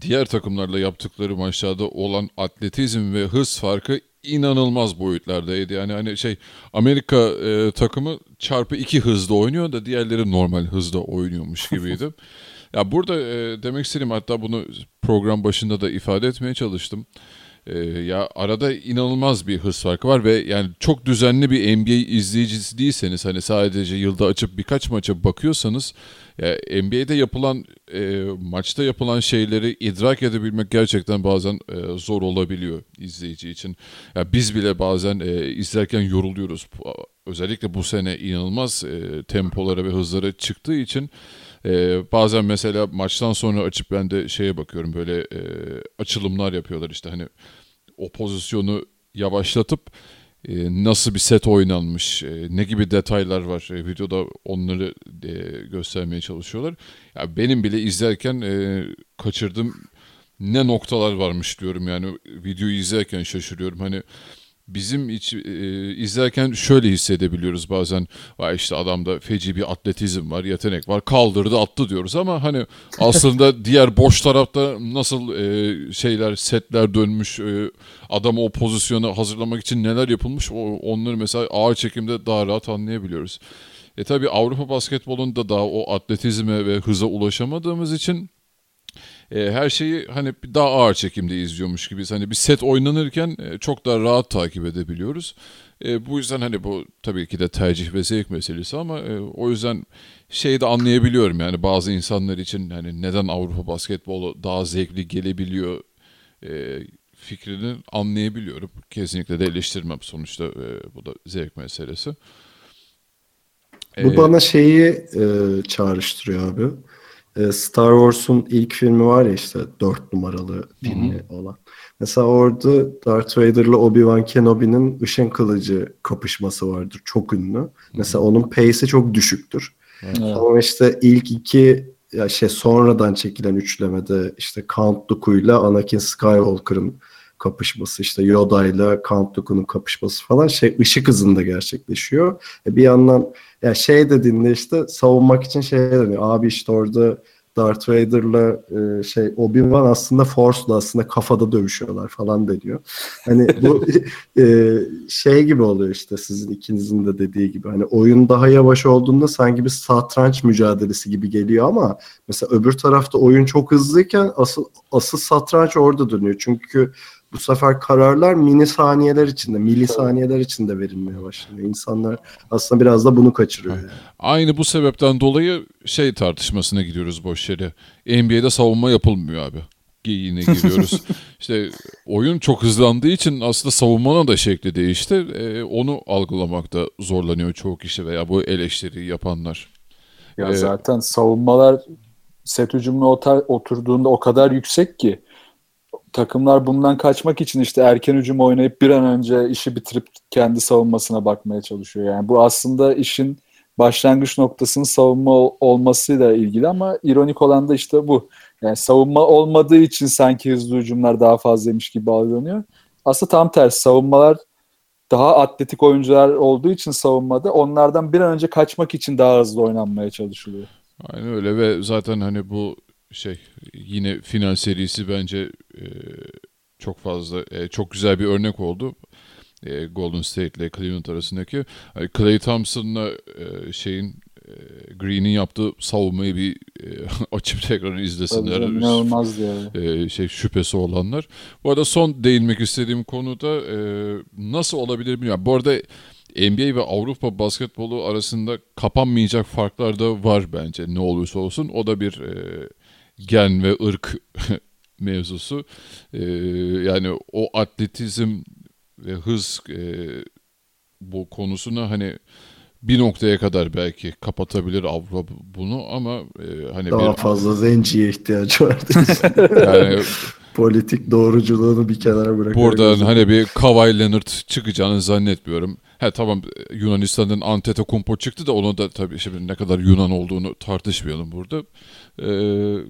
diğer takımlarla yaptıkları maçlarda olan atletizm ve hız farkı inanılmaz boyutlardaydı. Yani hani şey Amerika e, takımı çarpı iki hızda oynuyor da diğerleri normal hızda oynuyormuş gibiydi. Ya burada e, demek istediğim hatta bunu program başında da ifade etmeye çalıştım. E, ya arada inanılmaz bir hız farkı var ve yani çok düzenli bir NBA izleyicisi değilseniz hani sadece yılda açıp birkaç maça bakıyorsanız ya NBA'de yapılan e, maçta yapılan şeyleri idrak edebilmek gerçekten bazen e, zor olabiliyor izleyici için. Ya biz bile bazen e, izlerken yoruluyoruz. Özellikle bu sene inanılmaz e, tempolara ve hızlara çıktığı için ee, bazen mesela maçtan sonra açıp ben de şeye bakıyorum böyle e, açılımlar yapıyorlar işte hani o pozisyonu yavaşlatıp e, nasıl bir set oynanmış, e, ne gibi detaylar var e, videoda onları e, göstermeye çalışıyorlar. Ya benim bile izlerken e, kaçırdığım ne noktalar varmış diyorum yani videoyu izlerken şaşırıyorum. Hani bizim iç, e, izlerken şöyle hissedebiliyoruz bazen. Vay işte adamda feci bir atletizm var, yetenek var. Kaldırdı, attı diyoruz ama hani aslında diğer boş tarafta nasıl e, şeyler, setler dönmüş, e, adamı o pozisyona hazırlamak için neler yapılmış o, onları mesela ağır çekimde daha rahat anlayabiliyoruz. E tabi Avrupa basketbolunda daha o atletizme ve hıza ulaşamadığımız için e, her şeyi hani daha ağır çekimde izliyormuş gibiyiz. Hani bir set oynanırken e, çok daha rahat takip edebiliyoruz. E, bu yüzden hani bu tabii ki de tercih ve zevk meselesi ama e, o yüzden şeyi de anlayabiliyorum yani bazı insanlar için hani neden Avrupa basketbolu daha zevkli gelebiliyor e, fikrini anlayabiliyorum. Kesinlikle de eleştirmem sonuçta e, bu da zevk meselesi. Bu ee, bana şeyi e, çağrıştırıyor abi. E, Star Wars'un ilk filmi var ya işte dört numaralı filmi olan. Mesela orada Darth Vader'la Obi-Wan Kenobi'nin ışın kılıcı kapışması vardır. Çok ünlü. Mesela onun pace'i çok düşüktür. Evet. Ama işte ilk iki ya şey sonradan çekilen üçlemede işte Count Dooku'yla Anakin Skywalker'ın kapışması işte Yoda'yla Count Dooku'nun kapışması falan şey ışık hızında gerçekleşiyor. E bir yandan ya şey dediğinde işte savunmak için şey deniyor. Abi işte orada Darth Vader'la e, şey Obi-Wan aslında Force'la aslında kafada dövüşüyorlar falan deniyor. Hani bu e, şey gibi oluyor işte sizin ikinizin de dediği gibi. Hani oyun daha yavaş olduğunda sanki bir satranç mücadelesi gibi geliyor ama mesela öbür tarafta oyun çok hızlıyken asıl asıl satranç orada dönüyor. Çünkü bu sefer kararlar mini saniyeler içinde, milisaniyeler içinde verilmeye başlıyor. İnsanlar aslında biraz da bunu kaçırıyor. Yani. Aynı bu sebepten dolayı şey tartışmasına gidiyoruz boş yere. NBA'de savunma yapılmıyor abi. Yine giriyoruz. işte oyun çok hızlandığı için aslında savunmanın da şekli değişti. Ee, onu algılamakta zorlanıyor çoğu kişi veya bu eleştiriyi yapanlar. Ya Ee, zaten savunmalar set hücumuna oturduğunda o kadar yüksek ki takımlar bundan kaçmak için işte erken hücum oynayıp bir an önce işi bitirip kendi savunmasına bakmaya çalışıyor. Yani bu aslında işin başlangıç noktasının savunma ol- olmasıyla ilgili ama ironik olan da işte bu. Yani savunma olmadığı için sanki hızlı hücumlar daha fazlaymış gibi algılanıyor. Aslında tam tersi savunmalar daha atletik oyuncular olduğu için savunmada onlardan bir an önce kaçmak için daha hızlı oynanmaya çalışılıyor. Aynen öyle ve zaten hani bu şey yine final serisi bence e, çok fazla e, çok güzel bir örnek oldu. E, Golden State ile Cleveland arasındaki. Hani Klay Thompson'la e, şeyin e, Green'in yaptığı savunmayı bir e, açıp tekrar izlesinler. İnanılmaz yani. e, şey şüphesi olanlar. Bu arada son değinmek istediğim konuda e, nasıl olabilir bilmiyorum. Bu arada NBA ve Avrupa basketbolu arasında kapanmayacak farklar da var bence ne olursa olsun. O da bir e, gen ve ırk mevzusu. E, yani o atletizm ve hız e, bu konusuna hani bir noktaya kadar belki kapatabilir Avrupa bunu ama e, hani Daha bir fazla zenciye ihtiyacı var. yani Politik doğruculuğunu bir kenara bırakarak. Buradan hani bir Kawhi Leonard çıkacağını zannetmiyorum. He tamam Yunanistan'ın Antetokounmpo çıktı da onu da tabii şimdi ne kadar Yunan olduğunu tartışmayalım burada. Ee,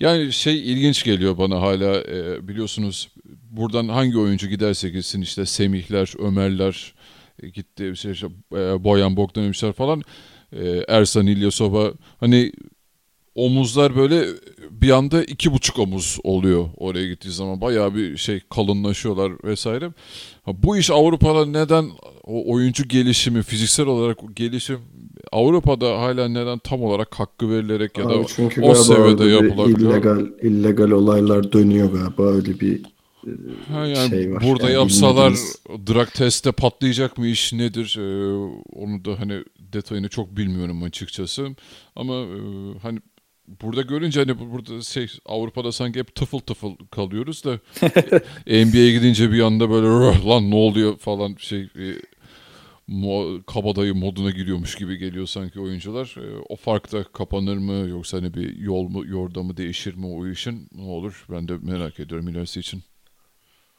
yani şey ilginç geliyor bana hala e, biliyorsunuz buradan hangi oyuncu giderse gitsin işte Semihler, Ömerler e, gitti şey, işte, e, Boyan Bogdanovic'ler falan e, Ersan İlyasova hani omuzlar böyle bir anda iki buçuk omuz oluyor oraya gittiği zaman. Bayağı bir şey kalınlaşıyorlar vesaire. Ha, bu iş Avrupa'da neden o oyuncu gelişimi, fiziksel olarak gelişim Avrupa'da hala neden tam olarak hakkı verilerek ya da Abi çünkü o seviyede yapılabiliyor. illegal, illegal olaylar dönüyor galiba öyle bir Ha yani şey var. burada Yani yapsalar bilmediğimiz- drug testte patlayacak mı iş nedir? Ee, onu da hani detayını çok bilmiyorum açıkçası. Ama e, hani burada görünce hani bu- burada şey Avrupa'da sanki hep tıfıl tıfıl kalıyoruz da NBA'ye gidince bir anda böyle "Rah, lan ne oluyor falan şey e, mo- kabadayı moduna giriyormuş gibi geliyor sanki oyuncular. E, o fark da kapanır mı yoksa hani bir yol mu yordamı değişir mi o işin ne olur ben de merak ediyorum ilerisi için.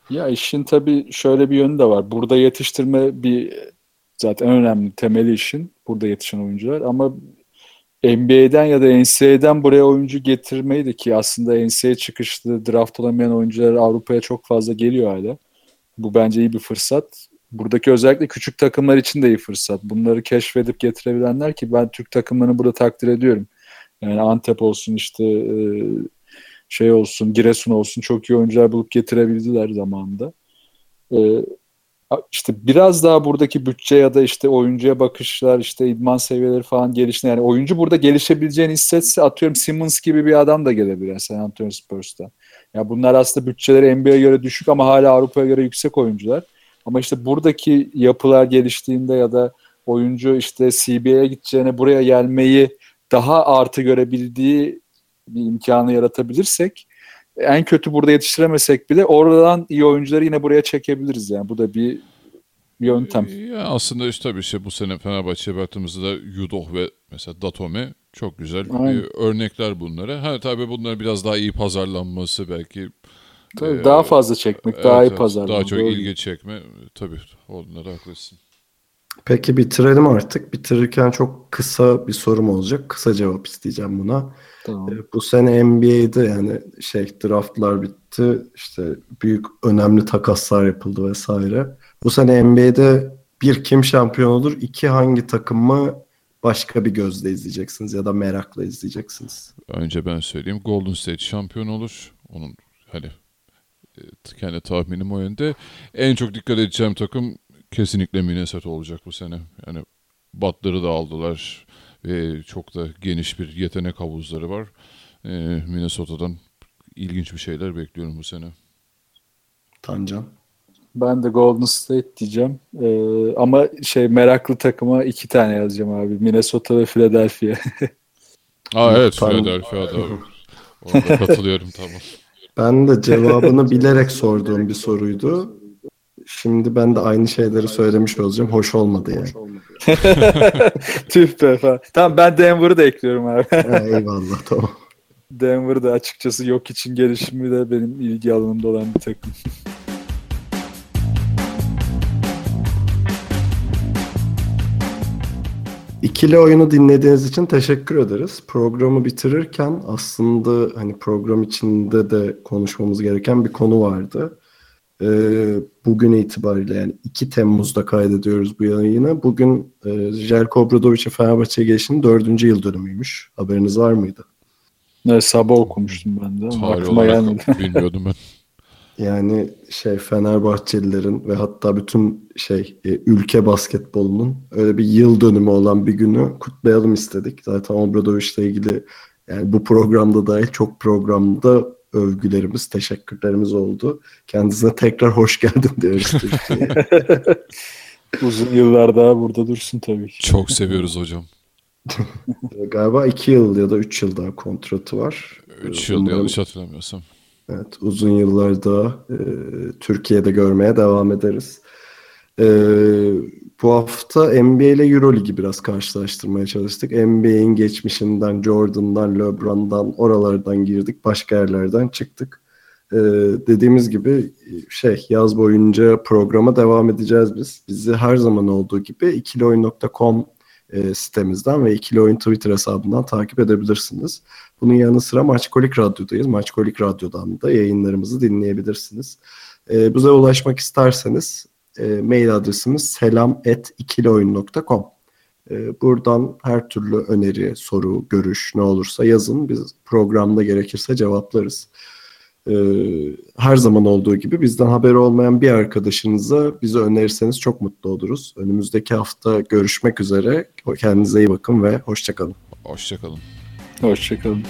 Ya işin tabii şöyle bir yönü de var. Burada yetiştirme bir zaten en önemli temeli işin burada yetişen oyuncular ama NBA'den ya da NCAA'den buraya oyuncu getirmeyi de ki aslında NCAA çıkışlı draft olamayan oyuncular Avrupa'ya çok fazla geliyor hala. Bu bence iyi bir fırsat. Buradaki özellikle küçük takımlar için de iyi fırsat. Bunları keşfedip getirebilenler ki ben Türk takımlarını burada takdir ediyorum. Yani Antep olsun işte e, şey olsun, Giresun olsun çok iyi oyuncular bulup getirebildiler zamanında. İşte biraz daha buradaki bütçe ya da işte oyuncuya bakışlar, işte idman seviyeleri falan gelişti. Yani oyuncu burada gelişebileceğini hissetse atıyorum Simmons gibi bir adam da gelebilir San Antonio Spurs'ta. Ya bunlar aslında bütçeleri NBA'ye göre düşük ama hala Avrupa'ya göre yüksek oyuncular. Ama işte buradaki yapılar geliştiğinde ya da oyuncu işte CBA'ye gideceğine buraya gelmeyi daha artı görebildiği bir imkanı yaratabilirsek en kötü burada yetiştiremesek bile oradan iyi oyuncuları yine buraya çekebiliriz yani. Bu da bir yöntem. Ya aslında işte tabii işte bu sene Fenerbahçe'ye baktığımızda da Yudoh ve mesela Datome Çok güzel Aynen. e, örnekler bunlara. Ha tabii bunlar biraz daha iyi pazarlanması belki. Tabii e, daha fazla çekmek, evet, daha iyi evet, pazarlamak. Daha çok Doğru. ilgi çekme. Tabii onlara haklısın. Peki bitirelim artık. Bitirirken çok kısa bir sorum olacak. Kısa cevap isteyeceğim buna. Tamam. E, Bu sene NBA'de yani şey draftlar bitti. İşte büyük önemli takaslar yapıldı vesaire. Bu sene NBA'de bir kim şampiyon olur? iki hangi takımı başka bir gözle izleyeceksiniz ya da merakla izleyeceksiniz? Önce ben söyleyeyim. Golden State şampiyon olur. Onun hani e, kendi tahminim o yönde. En çok dikkat edeceğim takım kesinlikle Minnesota olacak bu sene. Yani Butler'ı da aldılar. Ve çok da geniş bir yetenek havuzları var. E, Minnesota'dan ilginç bir şeyler bekliyorum bu sene. Tancan. Ben de Golden State diyeceğim. Ee, ama şey meraklı takıma iki tane yazacağım abi. Minnesota ve Philadelphia. Aa evet Philadelphia'da orada katılıyorum tamam. Ben de cevabını bilerek sorduğum bir soruydu. Şimdi ben de aynı şeyleri söylemiş olacağım. Hoş olmadı yani. Tüh be falan. Tamam ben Denver'ı da ekliyorum abi. Ha, eyvallah tamam. Denver'da açıkçası yok için gelişimi de benim ilgi alanımda olan bir takım. İkili oyunu dinlediğiniz için teşekkür ederiz. Programı bitirirken aslında hani program içinde de konuşmamız gereken bir konu vardı. Ee, bugün itibariyle yani 2 Temmuz'da kaydediyoruz bu yayını. Bugün e, Jelko Obradovic'in Fenerbahçe'ye gelişinin 4. yıl dönümüymüş. Haberiniz var mıydı? Evet, sabah okumuştum ben de ama Tarih aklıma gelmedi. bilmiyordum ben. Yani şey Fenerbahçelilerin ve hatta bütün şey e, ülke basketbolunun öyle bir yıl dönümü olan bir günü kutlayalım istedik. Zaten Obradovic'le ilgili yani bu programda dahil çok programda övgülerimiz, teşekkürlerimiz oldu. Kendisine tekrar hoş geldin diyoruz Türkiye'ye. Uzun yıllar daha burada dursun tabii ki. Çok seviyoruz hocam. Galiba iki yıl ya da üç yıl daha kontratı var. 3 yıl Umarım- yanlış hatırlamıyorsam. Evet, uzun yıllar daha e, Türkiye'de görmeye devam ederiz. E, bu hafta NBA ile Euroligi biraz karşılaştırmaya çalıştık. NBA'in geçmişinden, Jordan'dan, LeBron'dan, oralardan girdik, başka yerlerden çıktık. E, dediğimiz gibi şey yaz boyunca programa devam edeceğiz biz. Bizi her zaman olduğu gibi ikilioyun.com e, sitemizden ve ikili oyun Twitter hesabından takip edebilirsiniz. Bunun yanı sıra Maçkolik Radyo'dayız. Maçkolik Radyo'dan da yayınlarımızı dinleyebilirsiniz. E, bize ulaşmak isterseniz e, mail adresimiz selam.ikilioyun.com e, Buradan her türlü öneri, soru, görüş ne olursa yazın. Biz programda gerekirse cevaplarız. E, her zaman olduğu gibi bizden haberi olmayan bir arkadaşınıza bizi önerirseniz çok mutlu oluruz. Önümüzdeki hafta görüşmek üzere. Kendinize iyi bakın ve hoşçakalın. Hoşçakalın. Hoşçakalın.